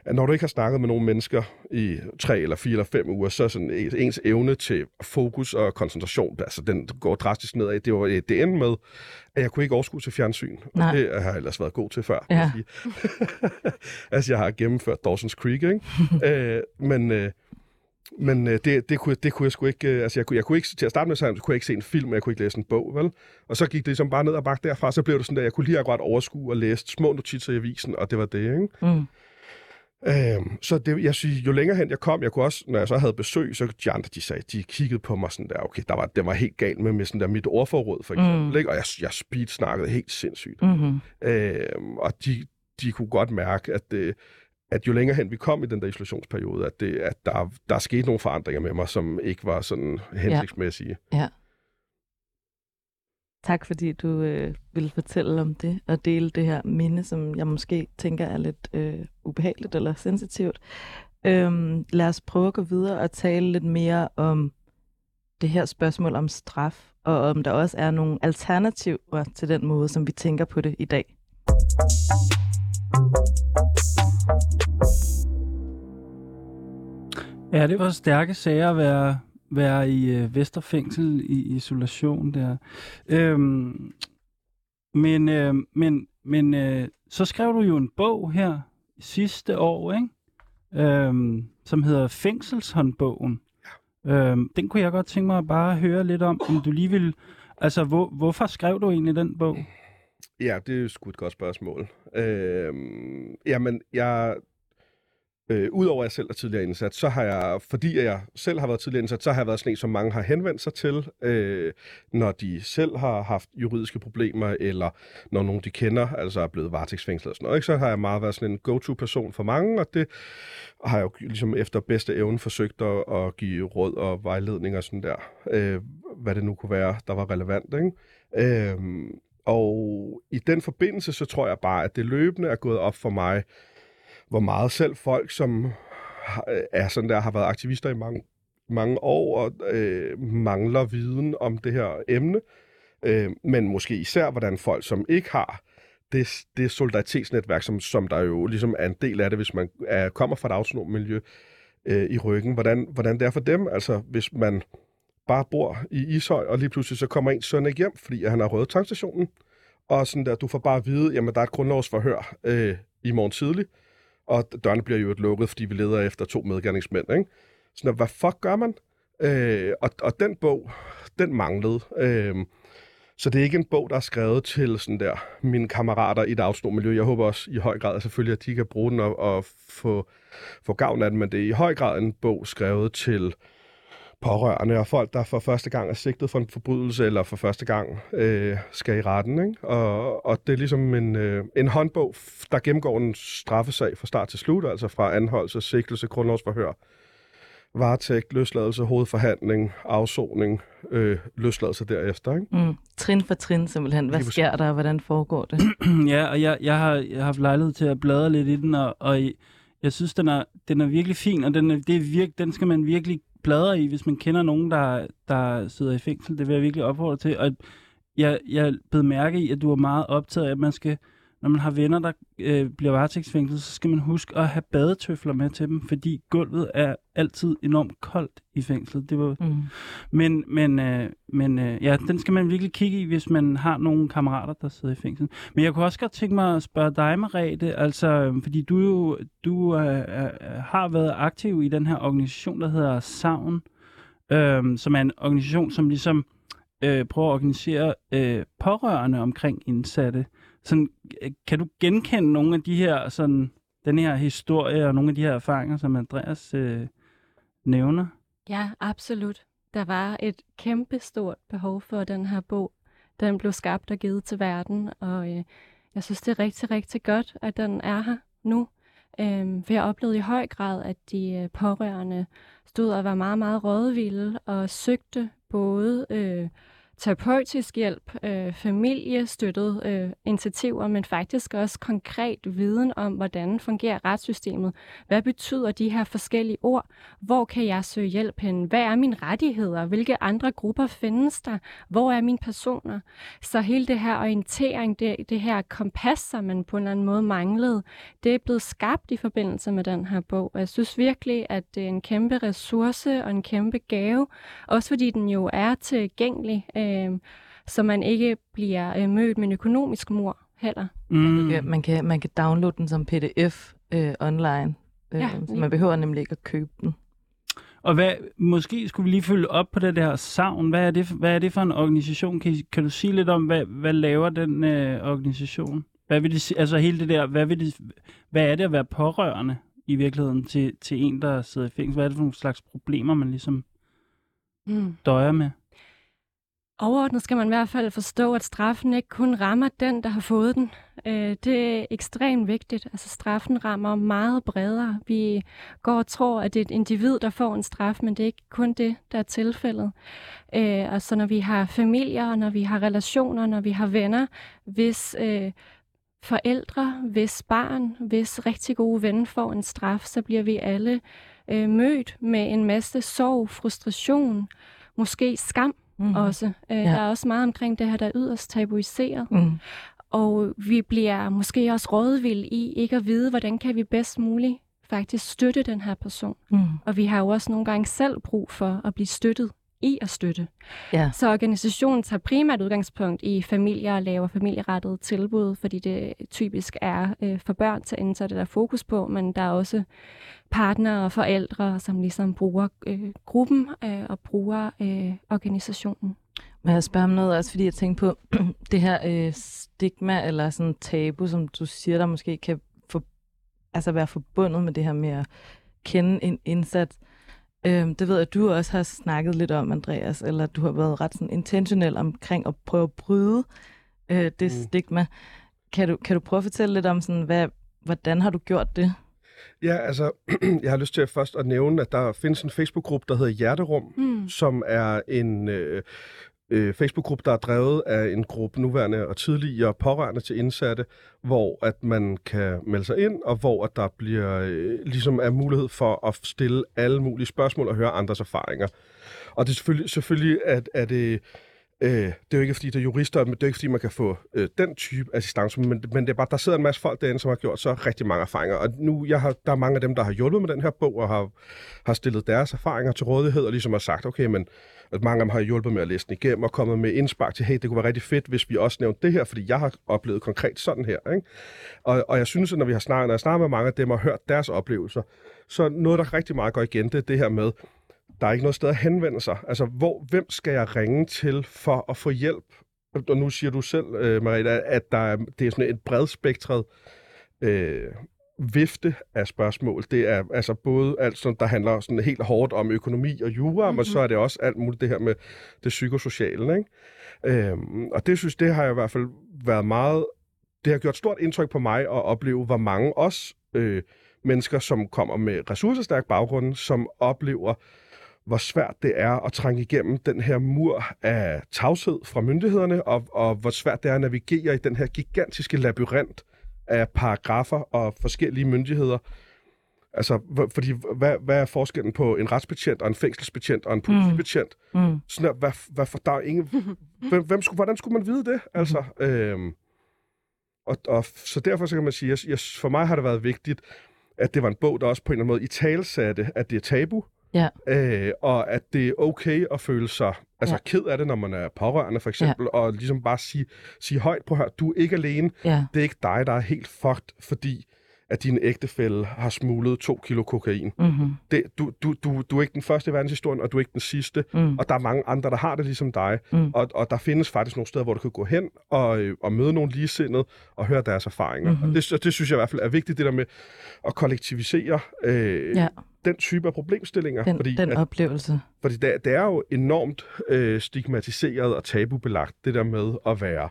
at når du ikke har snakket med nogle mennesker i tre eller fire eller fem uger, så er sådan ens evne til fokus og koncentration, altså den går drastisk nedad. Det var det endte med, at jeg kunne ikke overskue til fjernsyn. Nej. Og det har jeg ellers været god til før. Ja. Sige. altså jeg har gennemført Dawson's Creek, ikke? Øh, men... Øh, men øh, det, det, kunne, det kunne jeg sgu ikke... Øh, altså, jeg kunne, jeg kunne ikke... Til at starte med, så kunne jeg ikke se en film, og jeg kunne ikke læse en bog, vel? Og så gik det ligesom bare ned og bakke derfra, så blev det sådan, at jeg kunne lige akkurat overskue og læse små notitser i avisen, og det var det, ikke? Mm. Øhm, så det, jeg synes, jo længere hen jeg kom, jeg kunne også, når jeg så havde besøg, så de andre, de sagde, de kiggede på mig sådan der, okay, der var, det var helt galt med, med sådan der mit ordforråd, for eksempel, mm. ikke? og jeg, jeg speed snakkede helt sindssygt. Mm-hmm. Øhm, og de, de kunne godt mærke, at, det, at jo længere hen vi kom i den der isolationsperiode, at, det, at der, der skete nogle forandringer med mig, som ikke var sådan hensigtsmæssige. Ja. ja. Tak fordi du øh, ville fortælle om det og dele det her minde, som jeg måske tænker er lidt øh, ubehageligt eller sensitivt. Øhm, lad os prøve at gå videre og tale lidt mere om det her spørgsmål om straf, og om der også er nogle alternativer til den måde, som vi tænker på det i dag. Ja, det var stærke sager at være være i øh, Vesterfængsel i isolation der. Øhm, men øh, men, men øh, så skrev du jo en bog her sidste år, ikke? Øhm, som hedder Fængselshåndbogen. Ja. Øhm, den kunne jeg godt tænke mig at bare høre lidt om, om du lige vil... Altså, hvor, hvorfor skrev du egentlig den bog? Ja, det er jo sgu et godt spørgsmål. Øhm, jamen, jeg Øh, Udover at jeg selv er tidligere indsat, så har jeg, fordi jeg selv har været tidligere indsat, så har jeg været sådan en, som mange har henvendt sig til, øh, når de selv har haft juridiske problemer, eller når nogen de kender, altså er blevet varetægtsfængslet og sådan noget. Ikke? Så har jeg meget været sådan en go-to-person for mange, og det har jeg jo ligesom efter bedste evne forsøgt at, at give råd og vejledning og sådan der, øh, hvad det nu kunne være, der var relevant. Ikke? Øh, og i den forbindelse, så tror jeg bare, at det løbende er gået op for mig, hvor meget selv folk, som er sådan der, har været aktivister i mange, mange år og øh, mangler viden om det her emne, øh, men måske især, hvordan folk, som ikke har det, det solidaritetsnetværk, som, som der jo ligesom er en del af det, hvis man er, kommer fra et autonom miljø øh, i ryggen, hvordan, hvordan det er for dem, altså hvis man bare bor i Ishøj, og lige pludselig så kommer en søn ikke hjem, fordi han har røget tankstationen, og sådan der, du får bare at vide, jamen der er et grundlovsforhør øh, i morgen tidlig, og dørene bliver jo lukket, fordi vi leder efter to medgerningsmænd. Ikke? Så hvad fuck gør man? Øh, og, og den bog, den manglede. Øh, så det er ikke en bog, der er skrevet til sådan der, mine kammerater i det miljø. Jeg håber også i høj grad selvfølgelig, at de kan bruge den og, og få, få gavn af den, men det er i høj grad en bog skrevet til pårørende og folk, der for første gang er sigtet for en forbrydelse, eller for første gang øh, skal i retten. Ikke? Og, og det er ligesom en, øh, en håndbog, der gennemgår en straffesag fra start til slut, altså fra anholdelse, sigtelse, grundlovsforhør, varetægt, løsladelse, hovedforhandling, afsoning, øh, løsladelse derefter. Ikke? Mm. Trin for trin simpelthen. Hvad sker der, og hvordan foregår det? ja, og jeg, jeg, har, jeg har haft lejlighed til at bladre lidt i den, og, og jeg synes, den er, den er virkelig fin, og den, er, det er virke, den skal man virkelig bladre i, hvis man kender nogen, der, der sidder i fængsel. Det vil jeg virkelig opfordre til. Og jeg, jeg bed mærke i, at du er meget optaget af, at man skal, når man har venner, der øh, bliver varetægtsfængslet, så skal man huske at have badetøfler med til dem, fordi gulvet er altid enormt koldt i fængslet. Det var... Mm. Men, men, øh, men øh, ja, den skal man virkelig kigge i, hvis man har nogle kammerater, der sidder i fængsel. Men jeg kunne også godt tænke mig at spørge dig, Marete, altså, øh, fordi du jo du, øh, øh, har været aktiv i den her organisation, der hedder Savn, øh, som er en organisation, som ligesom øh, prøver at organisere øh, pårørende omkring indsatte. Sådan, øh, kan du genkende nogle af de her, sådan, den her historie og nogle af de her erfaringer, som Andreas øh, nævner? Ja, absolut. Der var et kæmpestort behov for den her bog. Den blev skabt og givet til verden, og øh, jeg synes, det er rigtig, rigtig godt, at den er her nu. Øh, for jeg oplevede i høj grad, at de øh, pårørende stod og var meget, meget rådvilde og søgte både øh, terapeutisk hjælp, øh, familiestøttet øh, initiativer, men faktisk også konkret viden om, hvordan fungerer retssystemet. Hvad betyder de her forskellige ord? Hvor kan jeg søge hjælp hen? Hvad er mine rettigheder? Hvilke andre grupper findes der? Hvor er mine personer? Så hele det her orientering, det, det her kompas, som man på en eller anden måde manglede, det er blevet skabt i forbindelse med den her bog. Og jeg synes virkelig, at det er en kæmpe ressource og en kæmpe gave, også fordi den jo er tilgængelig øh, så man ikke bliver øh, mødt med en økonomisk mur heller. Mm. Man, kan, man, kan, man kan downloade den som pdf øh, online, øh, ja, så man behøver nemlig ikke at købe den. Og hvad, måske skulle vi lige følge op på det der savn. Hvad er det, hvad er det for en organisation? Kan, kan du sige lidt om, hvad, hvad laver den øh, organisation? Hvad vil det, altså hele det der, hvad, vil det, hvad er det at være pårørende i virkeligheden til, til en, der sidder i fængsel? Hvad er det for nogle slags problemer, man ligesom mm. døjer med? Overordnet skal man i hvert fald forstå, at straffen ikke kun rammer den, der har fået den. Øh, det er ekstremt vigtigt. Altså straffen rammer meget bredere. Vi går og tror, at det er et individ, der får en straf, men det er ikke kun det, der er tilfældet. Øh, altså når vi har familier, når vi har relationer, når vi har venner, hvis øh, forældre, hvis barn, hvis rigtig gode ven får en straf, så bliver vi alle øh, mødt med en masse sorg, frustration, måske skam mm. også. Øh, ja. Der er også meget omkring det her, der er yderst tabuiseret. Mm. Og vi bliver måske også rådvilde i ikke at vide, hvordan kan vi bedst muligt faktisk støtte den her person. Mm. Og vi har jo også nogle gange selv brug for at blive støttet i at støtte. Ja. Så organisationen tager primært udgangspunkt i familier og laver familierettede tilbud, fordi det typisk er øh, for børn til det der fokus på, men der er også partnere og forældre, som ligesom bruger øh, gruppen øh, og bruger øh, organisationen. Men jeg spørger om noget også, fordi jeg tænker på det her øh, stigma eller sådan tabu, som du siger, der måske kan for, altså være forbundet med det her med at kende en indsats. Øhm, det ved jeg, at du også har snakket lidt om, Andreas, eller du har været ret sådan intentionel omkring at prøve at bryde øh, det mm. stigma. Kan du, kan du prøve at fortælle lidt om, sådan, hvad, hvordan har du gjort det? Ja, altså, jeg har lyst til at først at nævne, at der findes en Facebook-gruppe, der hedder Hjerterum, mm. som er en øh, øh, Facebook-gruppe, der er drevet af en gruppe nuværende og tidligere pårørende til indsatte, hvor at man kan melde sig ind, og hvor at der bliver øh, ligesom er mulighed for at stille alle mulige spørgsmål og høre andres erfaringer. Og det er selvfølgelig, selvfølgelig at, at det Øh, Øh, det er jo ikke, fordi det er jurister, men det er ikke, fordi man kan få øh, den type assistance, men, men det er bare, der sidder en masse folk derinde, som har gjort så rigtig mange erfaringer. Og nu, jeg har, der er mange af dem, der har hjulpet med den her bog, og har, har stillet deres erfaringer til rådighed, og ligesom har sagt, okay, men at mange af dem har hjulpet med at læse den igennem, og kommet med indspark til, hey, det kunne være rigtig fedt, hvis vi også nævnte det her, fordi jeg har oplevet konkret sådan her. Ikke? Og, og jeg synes, at når vi har snakket, når jeg snakker med mange af dem og hørt deres oplevelser, så noget, der rigtig meget går igen, det er det her med, der er ikke noget sted at henvende sig. Altså, hvor, hvem skal jeg ringe til for at få hjælp? Og nu siger du selv, øh, Marita, at der er, det er sådan et bredspektret øh, vifte af spørgsmål. Det er altså både alt, som der handler sådan helt hårdt om økonomi og jura, mm-hmm. men så er det også alt muligt det her med det psykosociale. Ikke? Øhm, og det synes det har jeg i hvert fald været meget... Det har gjort stort indtryk på mig at opleve, hvor mange også øh, mennesker, som kommer med ressourcestærk baggrund, som oplever hvor svært det er at trænge igennem den her mur af tavshed fra myndighederne, og, og hvor svært det er at navigere i den her gigantiske labyrint af paragrafer og forskellige myndigheder. Altså, fordi hvad, hvad er forskellen på en retsbetjent og en fængselsbetjent og en politibetjent? Mm. Mm. Sådan der, hvad, hvad for, der er ingen, hvem, hvem skulle, hvordan skulle man vide det? Altså, mm. øhm, og, og, så derfor så kan man sige, at jeg, for mig har det været vigtigt, at det var en bog, der også på en eller anden måde i talsatte, at det er tabu, Ja. Øh, og at det er okay at føle sig altså, ja. ked af det, når man er pårørende, for eksempel, ja. og ligesom bare sige, sige højt på her, du er ikke alene, ja. det er ikke dig, der er helt fucked, fordi at din ægtefælle har smuglet to kilo kokain. Mm-hmm. Det, du, du, du, du er ikke den første i verdenshistorien, og du er ikke den sidste. Mm. Og der er mange andre, der har det ligesom dig. Mm. Og, og der findes faktisk nogle steder, hvor du kan gå hen og, og møde nogle ligesindede og høre deres erfaringer. Mm-hmm. Og det, det synes jeg i hvert fald er vigtigt, det der med at kollektivisere øh, ja. den type af problemstillinger. Den, fordi, den at, oplevelse. Fordi det, det er jo enormt øh, stigmatiseret og tabubelagt, det der med at være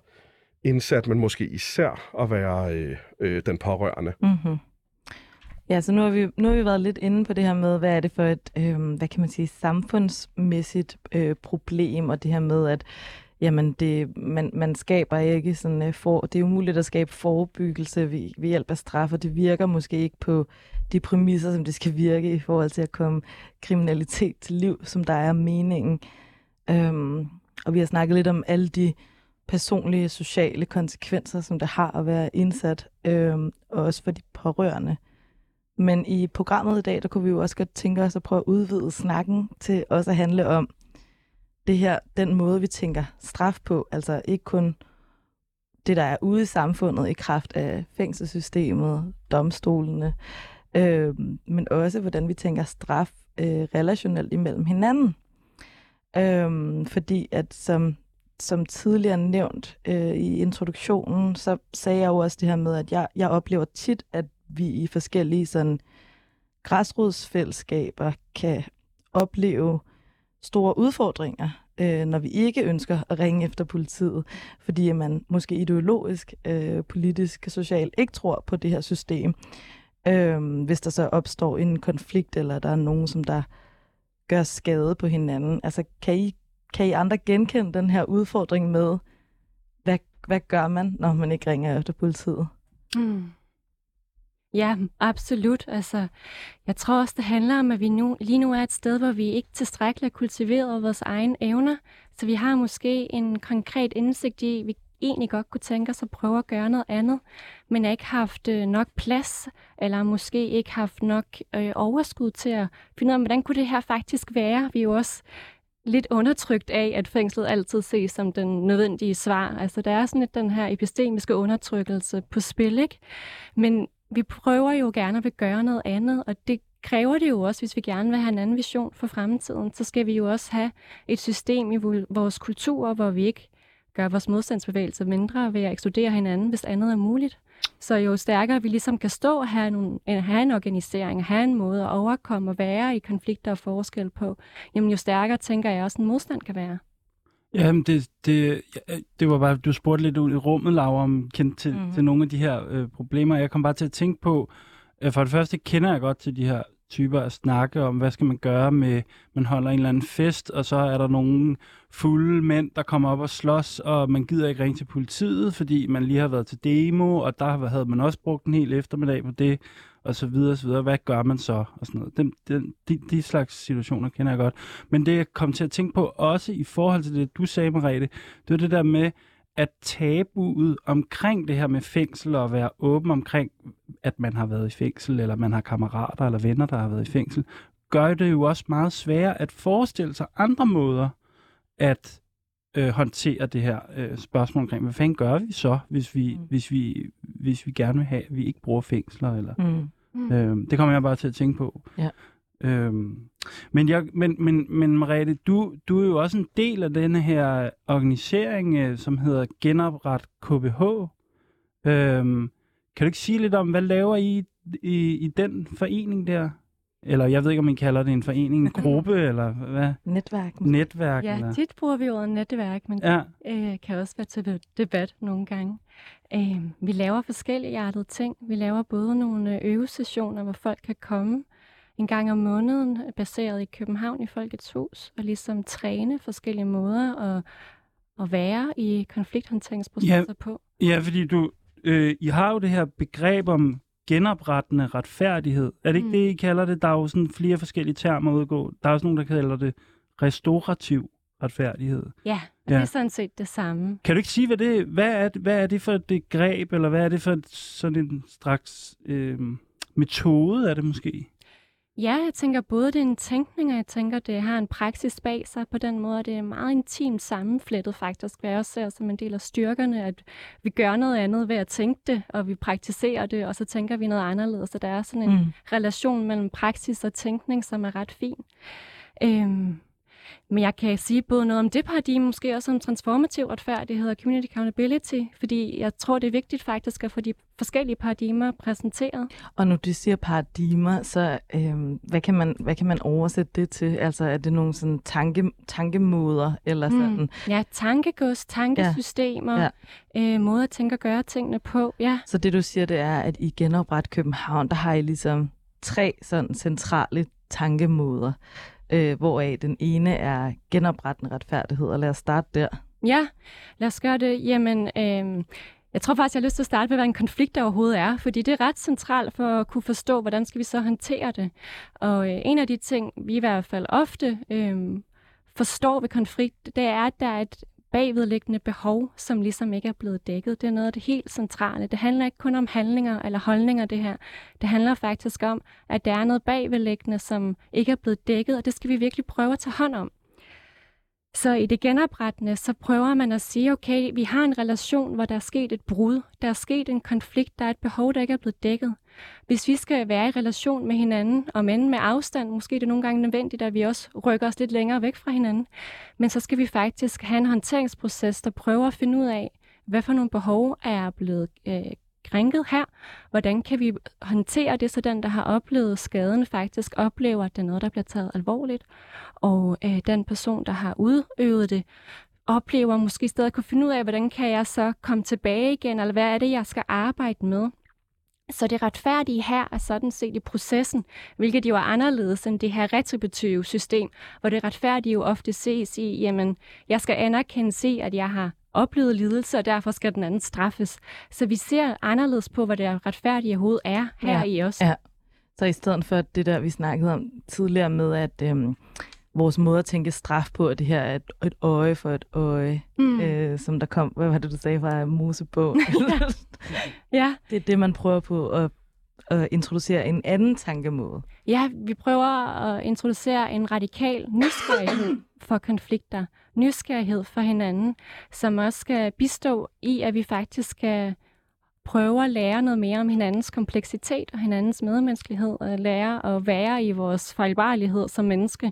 indsat, men måske især at være øh, øh, den pårørende. Mm-hmm. Ja, så nu har, vi, nu har vi været lidt inde på det her med, hvad er det for et, øh, hvad kan man sige, samfundsmæssigt øh, problem, og det her med, at jamen det, man, man skaber ikke sådan, øh, for, det er umuligt at skabe forebyggelse ved, ved hjælp af straf, og det virker måske ikke på de præmisser, som det skal virke i forhold til at komme kriminalitet til liv, som der er meningen. Øhm, og vi har snakket lidt om alle de personlige, sociale konsekvenser, som det har at være indsat, øh, og også for de pårørende. Men i programmet i dag, der kunne vi jo også godt tænke os at prøve at udvide snakken til også at handle om det her, den måde, vi tænker straf på. Altså ikke kun det, der er ude i samfundet i kraft af fængselssystemet, domstolene, øh, men også hvordan vi tænker straf øh, relationelt imellem hinanden. Øh, fordi at som, som tidligere nævnt øh, i introduktionen, så sagde jeg jo også det her med, at jeg, jeg oplever tit, at vi i forskellige sådan græsrodsfællesskaber kan opleve store udfordringer, øh, når vi ikke ønsker at ringe efter politiet, fordi man måske ideologisk, øh, politisk, socialt ikke tror på det her system. Øh, hvis der så opstår en konflikt, eller der er nogen, som der gør skade på hinanden. Altså, kan I, kan I andre genkende den her udfordring med, hvad, hvad gør man, når man ikke ringer efter politiet? Mm. Ja, absolut. Altså, jeg tror også, det handler om, at vi nu, lige nu er et sted, hvor vi ikke tilstrækkeligt har kultiveret vores egne evner. Så vi har måske en konkret indsigt i, at vi egentlig godt kunne tænke os at prøve at gøre noget andet, men ikke haft øh, nok plads, eller måske ikke haft nok øh, overskud til at finde ud af, hvordan kunne det her faktisk være. Vi er jo også lidt undertrykt af, at fængslet altid ses som den nødvendige svar. Altså, der er sådan lidt den her epistemiske undertrykkelse på spil, ikke? Men vi prøver jo gerne at vil gøre noget andet, og det kræver det jo også, hvis vi gerne vil have en anden vision for fremtiden, så skal vi jo også have et system i vores kultur, hvor vi ikke gør vores modstandsbevægelser mindre ved at ekskludere hinanden, hvis andet er muligt. Så jo stærkere vi ligesom kan stå og have, nogle, have en organisering, have en måde at overkomme og være i konflikter og forskel på, jamen jo stærkere tænker jeg også en modstand kan være. Jamen, det, det, det var bare, du spurgte lidt ud i rummet, Laura, om kendt til, mm. til nogle af de her øh, problemer. Jeg kom bare til at tænke på, øh, for det første kender jeg godt til de her typer at snakke om, hvad skal man gøre med, man holder en eller anden fest, og så er der nogle fulde mænd, der kommer op og slås, og man gider ikke ringe til politiet, fordi man lige har været til demo, og der havde man også brugt en hel eftermiddag på det, og så videre, og så videre. Hvad gør man så? Og sådan noget. Den, de, de, de slags situationer kender jeg godt. Men det, jeg kom til at tænke på, også i forhold til det, du sagde, Mariette, det var det der med, at tabuet omkring det her med fængsel og at være åben omkring, at man har været i fængsel, eller man har kammerater eller venner, der har været i fængsel, gør det jo også meget sværere at forestille sig andre måder at øh, håndtere det her øh, spørgsmål omkring, hvad fanden gør vi så, hvis vi, mm. hvis vi, hvis vi gerne vil have, at vi ikke bruger fængsler? Eller, mm. Mm. Øh, det kommer jeg bare til at tænke på. Ja. Øhm, men, jeg, men, men, men Mariette, du, du er jo også en del af denne her organisering, øh, som hedder Genopret KBH. Øhm, kan du ikke sige lidt om, hvad laver I i, i den forening der? Eller jeg ved ikke, om man kalder det en forening, en gruppe, eller hvad? Netværk. Netværk. Ja, eller? tit bruger vi ordet netværk, men ja. det øh, kan også være til debat nogle gange. Øh, vi laver forskellige artede ting. Vi laver både nogle øh, øvesessioner, hvor folk kan komme en gang om måneden, baseret i København i Folkets Hus, og ligesom træne forskellige måder at, at være i konflikthåndteringsprocesser ja, på. Ja, fordi du, øh, I har jo det her begreb om genoprettende retfærdighed. Er det ikke mm. det, I kalder det? Der er jo sådan flere forskellige termer udgå. Der er også nogen, der kalder det restaurativ retfærdighed. Ja, ja. det er sådan set det samme. Kan du ikke sige, hvad det, hvad er, hvad er det for et greb, eller hvad er det for sådan en straks øh, metode, er det måske? Ja, jeg tænker både, det er en tænkning, og jeg tænker, det har en praksis bag sig på den måde, det er meget intimt sammenflettet faktisk, hvad jeg også ser som en del af styrkerne, at vi gør noget andet ved at tænke det, og vi praktiserer det, og så tænker vi noget anderledes. Så der er sådan en mm. relation mellem praksis og tænkning, som er ret fin. Øhm, men jeg kan sige både noget om det paradigme, måske også om transformativ retfærdighed og community accountability, fordi jeg tror, det er vigtigt faktisk at få de forskellige paradigmer præsenteret. Og når du siger paradigmer, så øhm, hvad, kan man, hvad kan man oversætte det til? Altså er det nogle sådan tanke, tankemoder eller mm. sådan? Ja, tankegods, tankesystemer, ja. Ja. Øh, måder at tænke og gøre tingene på. Ja. Så det du siger, det er, at i Genopret København, der har I ligesom tre sådan centrale tankemoder øh, hvoraf den ene er genoprettende retfærdighed, og lad os starte der. Ja, lad os gøre det. Jamen, øh, jeg tror faktisk, jeg har lyst til at starte med, hvad en konflikt overhovedet er, fordi det er ret centralt for at kunne forstå, hvordan skal vi så håndtere det. Og øh, en af de ting, vi i hvert fald ofte øh, forstår ved konflikt, det er, at der er et bagvedliggende behov, som ligesom ikke er blevet dækket. Det er noget af det helt centrale. Det handler ikke kun om handlinger eller holdninger, det her. Det handler faktisk om, at der er noget bagvedliggende, som ikke er blevet dækket, og det skal vi virkelig prøve at tage hånd om. Så i det genoprettende, så prøver man at sige, okay, vi har en relation, hvor der er sket et brud, der er sket en konflikt, der er et behov, der ikke er blevet dækket. Hvis vi skal være i relation med hinanden, og men med afstand, måske er det nogle gange nødvendigt, at vi også rykker os lidt længere væk fra hinanden, men så skal vi faktisk have en håndteringsproces, der prøver at finde ud af, hvad for nogle behov er blevet øh, krænket her. Hvordan kan vi håndtere det, så den, der har oplevet skaden, faktisk oplever, at det er noget, der bliver taget alvorligt, og øh, den person, der har udøvet det, oplever måske stadig kunne finde ud af, hvordan kan jeg så komme tilbage igen, eller hvad er det, jeg skal arbejde med. Så det retfærdige her er sådan set i processen, hvilket jo er anderledes end det her retributive system, hvor det retfærdige jo ofte ses i, jamen, jeg skal anerkende se, at jeg har oplevet lidelse, og derfor skal den anden straffes. Så vi ser anderledes på, hvad det retfærdige hoved er her ja. i os. Ja. Så i stedet for det der, vi snakkede om tidligere med, at øhm, vores måde at tænke straf på, at det her er et, et øje for et øje, mm. øh, som der kom, hvad var det, du sagde fra Mosebog? ja. Det er det, man prøver på at, at introducere en anden tankemåde. Ja, vi prøver at introducere en radikal nysgerrighed for konflikter, nysgerrighed for hinanden, som også skal bistå i, at vi faktisk skal prøve at lære noget mere om hinandens kompleksitet og hinandens medmenneskelighed, og lære at være i vores fejlbarlighed som menneske,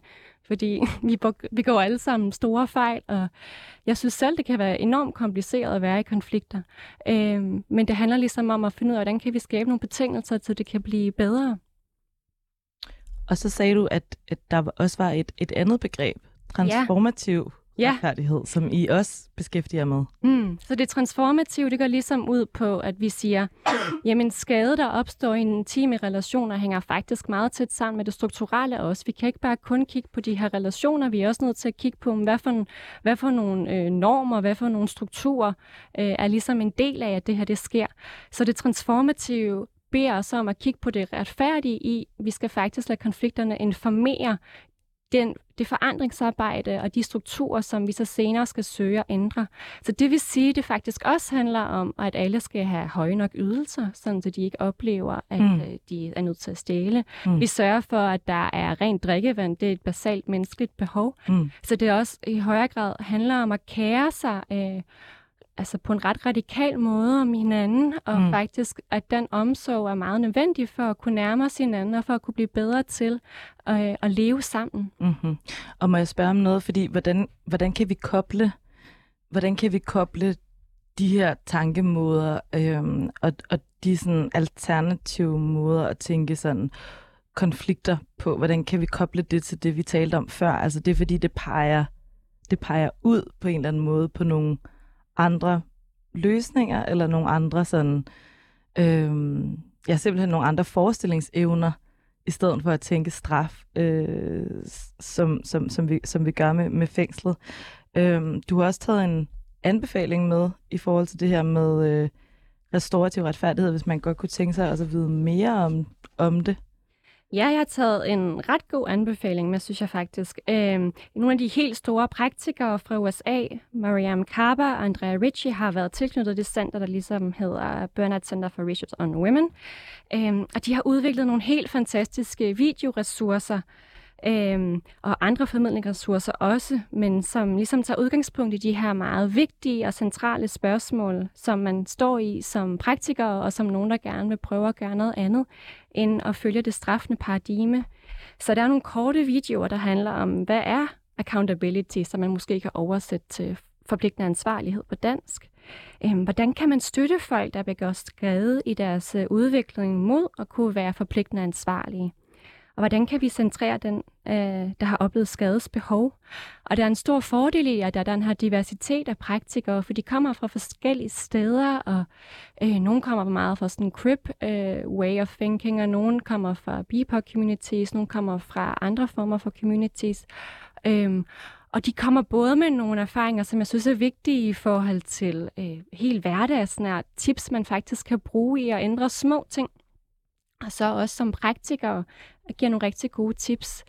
fordi vi, vi går alle sammen store fejl, og jeg synes selv, det kan være enormt kompliceret at være i konflikter. Øhm, men det handler ligesom om at finde ud af, hvordan kan vi skabe nogle betingelser, så det kan blive bedre. Og så sagde du, at, at der også var et, et andet begreb, transformativ ja. retfærdighed, som I også beskæftiger med. Mm. Så det transformative, det går ligesom ud på, at vi siger, jamen skade, der opstår i en intime relationer, hænger faktisk meget tæt sammen med det strukturelle også. Vi kan ikke bare kun kigge på de her relationer, vi er også nødt til at kigge på, hvad for, hvad for nogle øh, normer, hvad for nogle strukturer øh, er ligesom en del af, at det her det sker. Så det transformative beder os om at kigge på det retfærdige i, vi skal faktisk lade konflikterne informere den, det forandringsarbejde og de strukturer, som vi så senere skal søge at ændre. Så det vil sige, at det faktisk også handler om, at alle skal have høje nok ydelser, sådan så de ikke oplever, at mm. Øh, de er nødt til at stjæle. Mm. Vi sørger for, at der er rent drikkevand. Det er et basalt menneskeligt behov. Mm. Så det også i højere grad handler om at kære sig øh, altså på en ret radikal måde om hinanden, og mm. faktisk, at den omsorg er meget nødvendig for at kunne nærme os hinanden, og for at kunne blive bedre til øh, at leve sammen. Mm-hmm. Og må jeg spørge om noget, fordi hvordan, hvordan kan vi koble, hvordan kan vi koble de her tankemåder øhm, og, og de sådan alternative måder at tænke sådan konflikter på, hvordan kan vi koble det til det, vi talte om før? Altså det er fordi, det peger, det peger ud på en eller anden måde på nogle andre løsninger, eller nogle andre sådan, øh, ja, simpelthen nogle andre forestillingsevner, i stedet for at tænke straf, øh, som, som, som, vi, som vi gør med, med fængslet. Øh, du har også taget en anbefaling med i forhold til det her med øh, restorativ retfærdighed, hvis man godt kunne tænke sig at vide mere om, om det. Ja, jeg har taget en ret god anbefaling med, synes jeg faktisk. Øhm, nogle af de helt store praktikere fra USA, Mariam Kaba og Andrea Ritchie, har været tilknyttet det center, der ligesom hedder Bernard Center for Research on Women. Øhm, og de har udviklet nogle helt fantastiske videoressourcer, øhm, og andre formidlingsressourcer også, men som ligesom tager udgangspunkt i de her meget vigtige og centrale spørgsmål, som man står i som praktiker, og som nogen, der gerne vil prøve at gøre noget andet, end at følge det straffende paradigme. Så der er nogle korte videoer, der handler om, hvad er accountability, som man måske kan oversætte til forpligtende ansvarlighed på dansk. Øhm, hvordan kan man støtte folk, der begår skade i deres øh, udvikling mod at kunne være forpligtende ansvarlige? Og hvordan kan vi centrere den, øh, der har oplevet skadesbehov. Og der er en stor fordel i, at der er den her diversitet af praktikere, for de kommer fra forskellige steder, og øh, nogle kommer meget fra sådan en crip øh, way of thinking, og nogle kommer fra BIPOC communities, nogle kommer fra andre former for communities. Øh, Og de kommer både med nogle erfaringer, som jeg synes er vigtige i forhold til øh, helt hverdagsnært tips, man faktisk kan bruge i at ændre små ting. Og så også som praktiker giver nogle rigtig gode tips.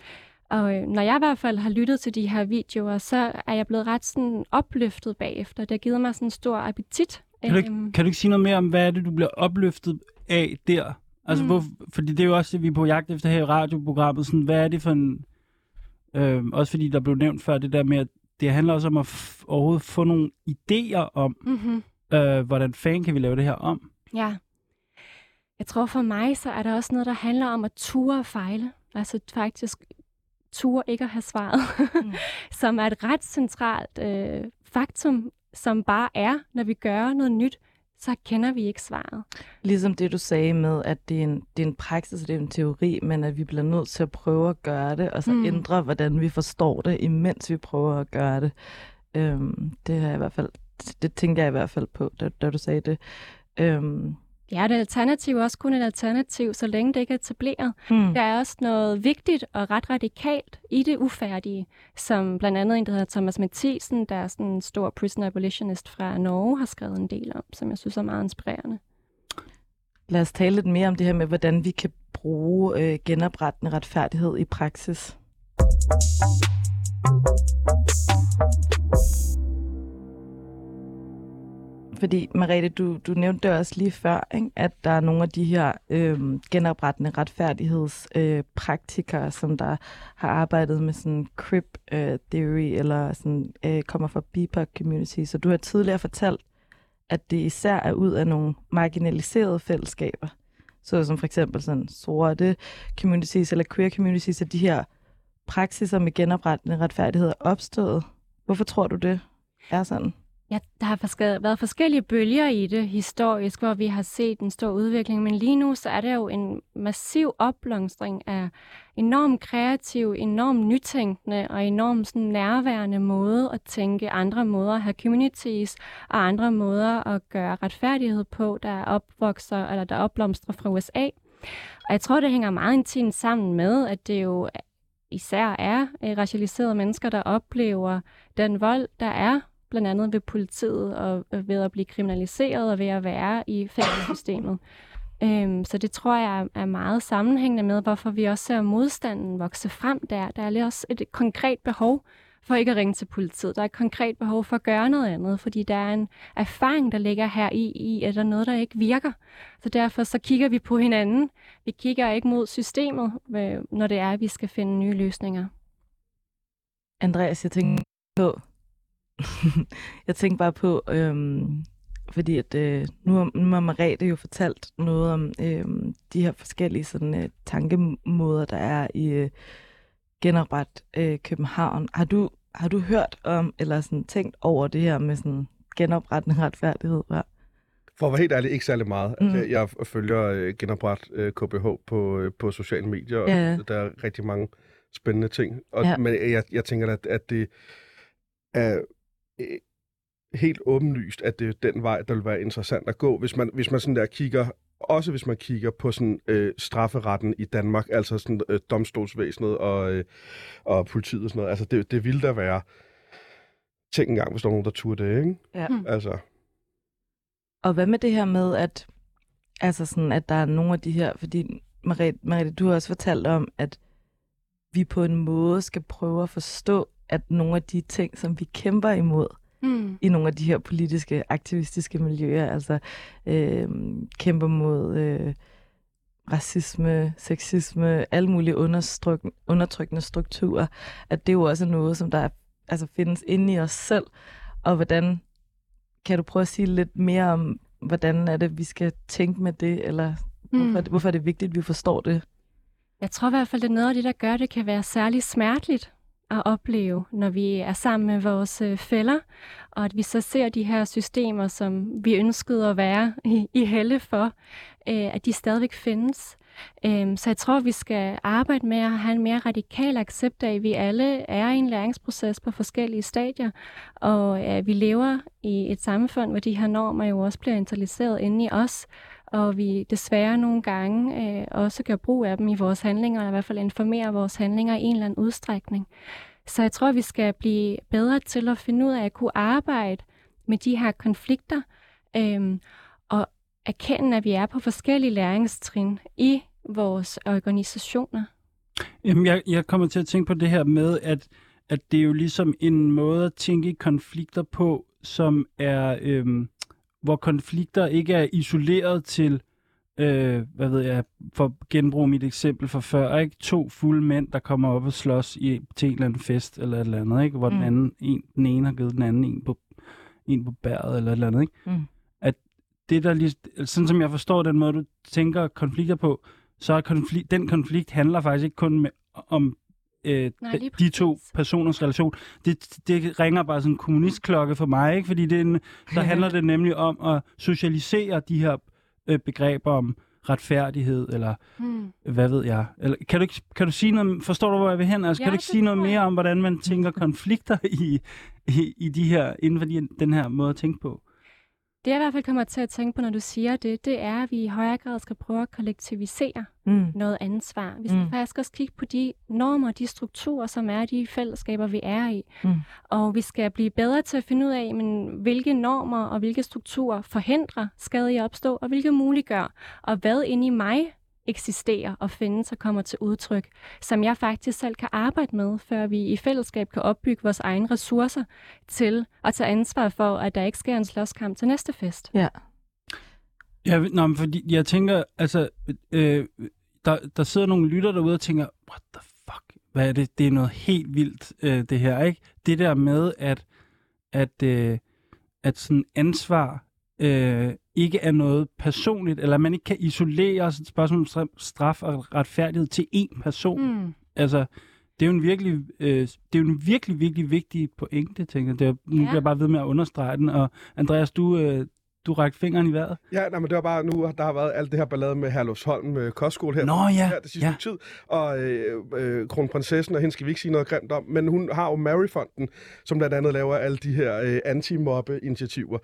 Og øh, når jeg i hvert fald har lyttet til de her videoer, så er jeg blevet ret sådan opløftet bagefter. Det har givet mig sådan en stor appetit. Kan du, ikke, Øhm, kan du ikke sige noget mere om, hvad er det, du bliver opløftet af der? Altså, mm. hvor, fordi det er jo også det, vi er på jagt efter her i radioprogrammet. Sådan, hvad er det for en... Øh, også fordi der blev nævnt før det der med, at det handler også om at f- overhovedet få nogle idéer om, mm-hmm. øh, hvordan fanden kan vi lave det her om. Ja. Jeg tror for mig, så er der også noget, der handler om at ture og fejle. Altså faktisk ture ikke at have svaret. Mm. som er et ret centralt øh, faktum, som bare er, når vi gør noget nyt, så kender vi ikke svaret. Ligesom det, du sagde med, at det er en, det er en praksis, og det er en teori, men at vi bliver nødt til at prøve at gøre det, og så Mm. ændre, hvordan vi forstår det, imens vi prøver at gøre det. Øhm, det har jeg i hvert fald, det tænker jeg i hvert fald på, da, da du sagde det. Øhm, Ja, det alternativ er også kun et alternativ, så længe det ikke er etableret. hmm. Der er også noget vigtigt og ret radikalt i det ufærdige, som blandt andet en, der hedder Thomas Mathisen, der er sådan en stor prison abolitionist fra Norge, har skrevet en del om, som jeg synes er meget inspirerende. Lad os tale lidt mere om det her med, hvordan vi kan bruge øh, genoprettende retfærdighed i praksis. Fordi, Mariette, du, du nævnte det også lige før, ikke? at der er nogle af de her øh, genoprettende retfærdighedspraktikere, øh, som der har arbejdet med sådan crip øh, theory, eller sådan, øh, kommer fra BIPOC community. Så du har tidligere fortalt, at det især er ud af nogle marginaliserede fællesskaber, så som for eksempel sådan sorte communities eller queer communities, at de her praksiser med genoprettende retfærdighed er opstået. Hvorfor tror du det er sådan? Ja, der har forske- været forskellige bølger i det historisk, hvor vi har set en stor udvikling, men lige nu så er der jo en massiv opblomstring af enormt kreativ, enormt nytænkende og enormt sådan nærværende måde at tænke andre måder at have communities og andre måder at gøre retfærdighed på, der opvokser eller der opblomstrer fra USA. Og jeg tror, det hænger meget intimt sammen med, at det jo især er øh, racialiserede mennesker, der oplever den vold, der er blandt andet ved politiet og ved at blive kriminaliseret og ved at være i fængselssystemet. Øhm, så det tror jeg er- er meget sammenhængende med, hvorfor vi også ser modstanden vokse frem der. Der er lige også et konkret behov for ikke at ringe til politiet. Der er et konkret behov for at gøre noget andet, fordi der er en erfaring, der ligger her i, i at der er noget, der ikke virker. Så derfor så kigger vi på hinanden. Vi kigger ikke mod systemet, øh, når det er, at vi skal finde nye løsninger. Andreas, jeg tænker på, jeg tænker bare på, øhm, fordi at, øh, nu, nu har Marete jo fortalt noget om øhm, de her forskellige sådan, øh, tankemåder, der er i øh, genopret øh, København. Har du, har du hørt om, eller sådan tænkt over det her med sådan genoprettende retfærdighed? Ja. For at være helt ærlig, ikke særlig meget. Mm. Mm. Altså, jeg følger øh, genopret øh, KBH på, øh, på sociale medier, og Ja. der er rigtig mange spændende ting. Og, Ja. Men jeg, jeg tænker, at, at det er øh, helt åbenlyst, at det er den vej, der vil være interessant at gå, hvis man, hvis man sådan der kigger, også hvis man kigger på sådan øh, strafferetten i Danmark, altså sådan øh, domstolsvæsenet og, øh, og politiet og sådan noget. Altså det, det ville da være Tænk engang, hvis der var nogen, der turde det, ikke? Ja. Mm. Altså, Og hvad med det her med, at, altså sådan, at der er nogle af de her, fordi Mariette, Mariette, du har også fortalt om, at vi på en måde skal prøve at forstå, at nogle af de ting, som vi kæmper imod Mm. i nogle af de her politiske, aktivistiske miljøer, altså øh, kæmper mod øh, racisme, sexisme, alle mulige undertrykkende strukturer, at det jo også er noget, som der er, altså findes inde i os selv, og hvordan kan du prøve at sige lidt mere om, hvordan er det, vi skal tænke med det, eller hvorfor, Mm. er det, hvorfor er det vigtigt, at vi forstår det? Jeg tror i hvert fald, det er noget af det, der gør, at det kan være særlig smerteligt at opleve, når vi er sammen med vores øh, fælder, og at vi så ser de her systemer, som vi ønskede at være i, i helle for, øh, at de stadigvæk findes. Øh, så jeg tror, vi skal arbejde med at have en mere radikal accept af, at vi alle er i en læringsproces på forskellige stadier, og at vi lever i et samfund, hvor de her normer jo også bliver internaliseret inde i os, og vi desværre nogle gange øh, også gør brug af dem i vores handlinger, eller i hvert fald informerer vores handlinger i en eller anden udstrækning. Så jeg tror, vi skal blive bedre til at finde ud af at kunne arbejde med de her konflikter, øh, og erkende, at vi er på forskellige læringstrin i vores organisationer. Jamen, jeg, jeg kommer til at tænke på det her med, at, at det er jo ligesom en måde at tænke konflikter på, som er, Øh hvor konflikter ikke er isoleret til, øh, hvad ved jeg, for at genbruge mit eksempel fra før, ikke? To fulde mænd, der kommer op og slås i, til en eller anden fest eller et eller andet, ikke? Hvor mm. den, anden, en, den ene har givet den anden en på, en på bæret eller et eller andet, ikke? Mm. At det der lige, sådan som jeg forstår den måde, du tænker konflikter på, så er konflikt, den konflikt handler faktisk ikke kun med, om øh, Nej, de, to personers relation. Det, det ringer bare sådan en kommunistklokke for mig, ikke? fordi det er en, så handler det nemlig om at socialisere de her øh, begreber om retfærdighed, eller Hmm. hvad ved jeg. Eller, kan, du ikke, kan du sige noget, forstår du, hvor jeg vil hen? Altså, Ja, kan du ikke sige noget jeg. mere om, hvordan man tænker konflikter i, i, i de her, inden for de, den her måde at tænke på? Det jeg i hvert fald kommer til at tænke på, når du siger det, det er, at vi i højere grad skal prøve at kollektivisere Mm. noget ansvar. Vi skal Mm. faktisk også kigge på de normer, de strukturer, som er de fællesskaber, vi er i. Mm. Og vi skal blive bedre til at finde ud af, men, hvilke normer og hvilke strukturer forhindrer skade i at opstå, og hvilke muliggør, og hvad inde i mig eksisterer og findes og kommer til udtryk, som jeg faktisk selv kan arbejde med, før vi i fællesskab kan opbygge vores egne ressourcer til at tage ansvar for, at der ikke sker en slåskamp til næste fest. Ja. Ja, nå, men fordi jeg tænker, altså, øh, der, der sidder nogle lytter derude og tænker, what the fuck, hvad er det? Det er noget helt vildt, øh, det her, ikke? Det der med, at, at, øh, at sådan ansvar øh, ikke er noget personligt, eller man ikke kan isolere et spørgsmål om stra- straf og retfærdighed til én person. Mm. Mm. Altså, det er jo en virkelig, øh, det er jo en virkelig, virkelig vigtig pointe, tænker jeg. Det er, nu Ja. bliver jeg bare ved med at understrege den, og Andreas, du, øh, du rakte fingeren i vejret. Ja, nej, men det var bare nu, der har været alt det her ballade med Herlufsholm øh, kostskole her. Nå ja, her det sidste ja. tid. Og øh, øh, kronprinsessen, og hende skal vi ikke sige noget grimt om, men hun har jo Maryfonden, som blandt andet laver alle de her øh, anti-mobbe-initiativer.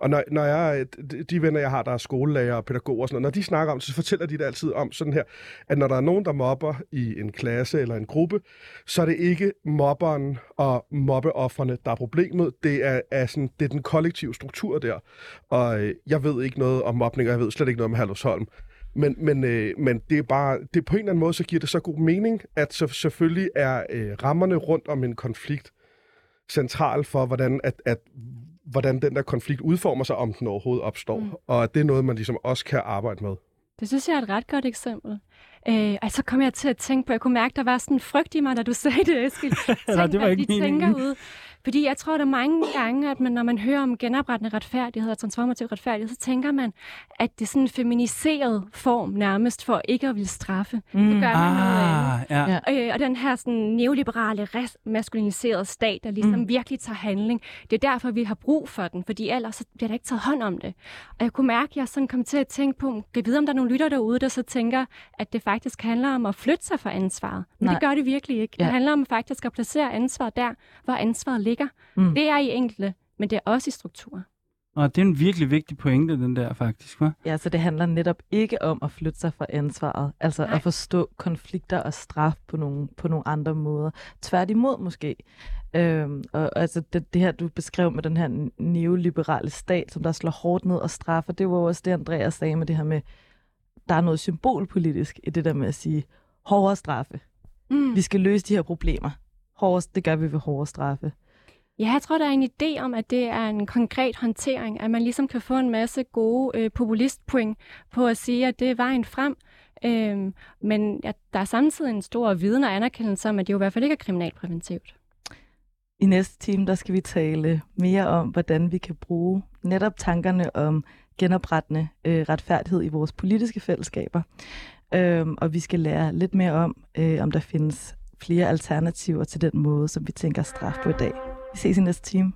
Og når, når jeg, de- venner, jeg har, der er skolelærer og pædagoger og sådan noget, når de snakker om det, så fortæller de det altid om sådan her, at når der er nogen, der mobber i en klasse eller en gruppe, så er det ikke mobberen og mobbeofferne, der er problemet. Det er, er, sådan, det er den kollektive struktur der. Og øh, jeg ved ikke noget om mobning, og jeg ved slet ikke noget om Herlufsholm. Men, men, øh, men det er bare, det er på en eller anden måde, så giver det så god mening, at så, selvfølgelig er øh, rammerne rundt om en konflikt central for, hvordan, at, at, hvordan den der konflikt udformer sig, om den overhovedet opstår. Mm. Og at det er noget, man ligesom også kan arbejde med. Det synes jeg er et ret godt eksempel. Øh, og så kom jeg til at tænke på, jeg kunne mærke, der var sådan en frygt i mig, da du sagde det, Eskild. Nej, det var ikke de tænker ud. Fordi jeg tror, der er mange gange, at man, når man hører om genoprettende retfærdighed og transformativ retfærdighed, så tænker man, at det er sådan en feminiseret form nærmest for ikke at ville straffe. Mm. Det gør man noget andet. Ah, ja. Ja. Øh, og den her sådan, neoliberale, res- maskuliniserede stat, der ligesom Mm. virkelig tager handling, det er derfor, vi har brug for den, fordi ellers så bliver der ikke taget hånd om det. Og jeg kunne mærke, at jeg sådan kom til at tænke på, kan vide, om der er nogle lytter derude, der så tænker, at det faktisk handler om at flytte sig fra ansvaret. Men Nej. det gør det virkelig ikke. Ja. Det handler om faktisk at placere ansvaret der, hvor ansvaret ligger. Mm. Det er i enkelte, men det er også i strukturer. Og det er en virkelig vigtig pointe, den der faktisk, hva'? Ja, så det handler netop ikke om at flytte sig fra ansvaret, altså Nej. at forstå konflikter og straf på nogle, på nogle andre måder. Tværtimod måske. Øhm, og altså det, det her, du beskrev med den her neoliberale stat, som der slår hårdt ned og straffer, det var jo også det, Andreas sagde med det her med, der er noget symbolpolitisk i det der med at sige, hårdere straffe. Mm. Vi skal løse de her problemer. Hårdere, det gør vi ved hårdere straffe. Ja, jeg tror, der er en idé om, at det er en konkret håndtering, at man ligesom kan få en masse gode øh, populistpoint på at sige, at det er vejen frem. Øhm, men ja, der er samtidig en stor viden og anerkendelse om, at det jo i hvert fald ikke er kriminalpræventivt. I næste time, der skal vi tale mere om, hvordan vi kan bruge netop tankerne om genoprettende øh, retfærdighed i vores politiske fællesskaber. Øhm, og vi skal lære lidt mere om, øh, om der findes flere alternativer til den måde, som vi tænker straf på i dag. Vi ses i næste time.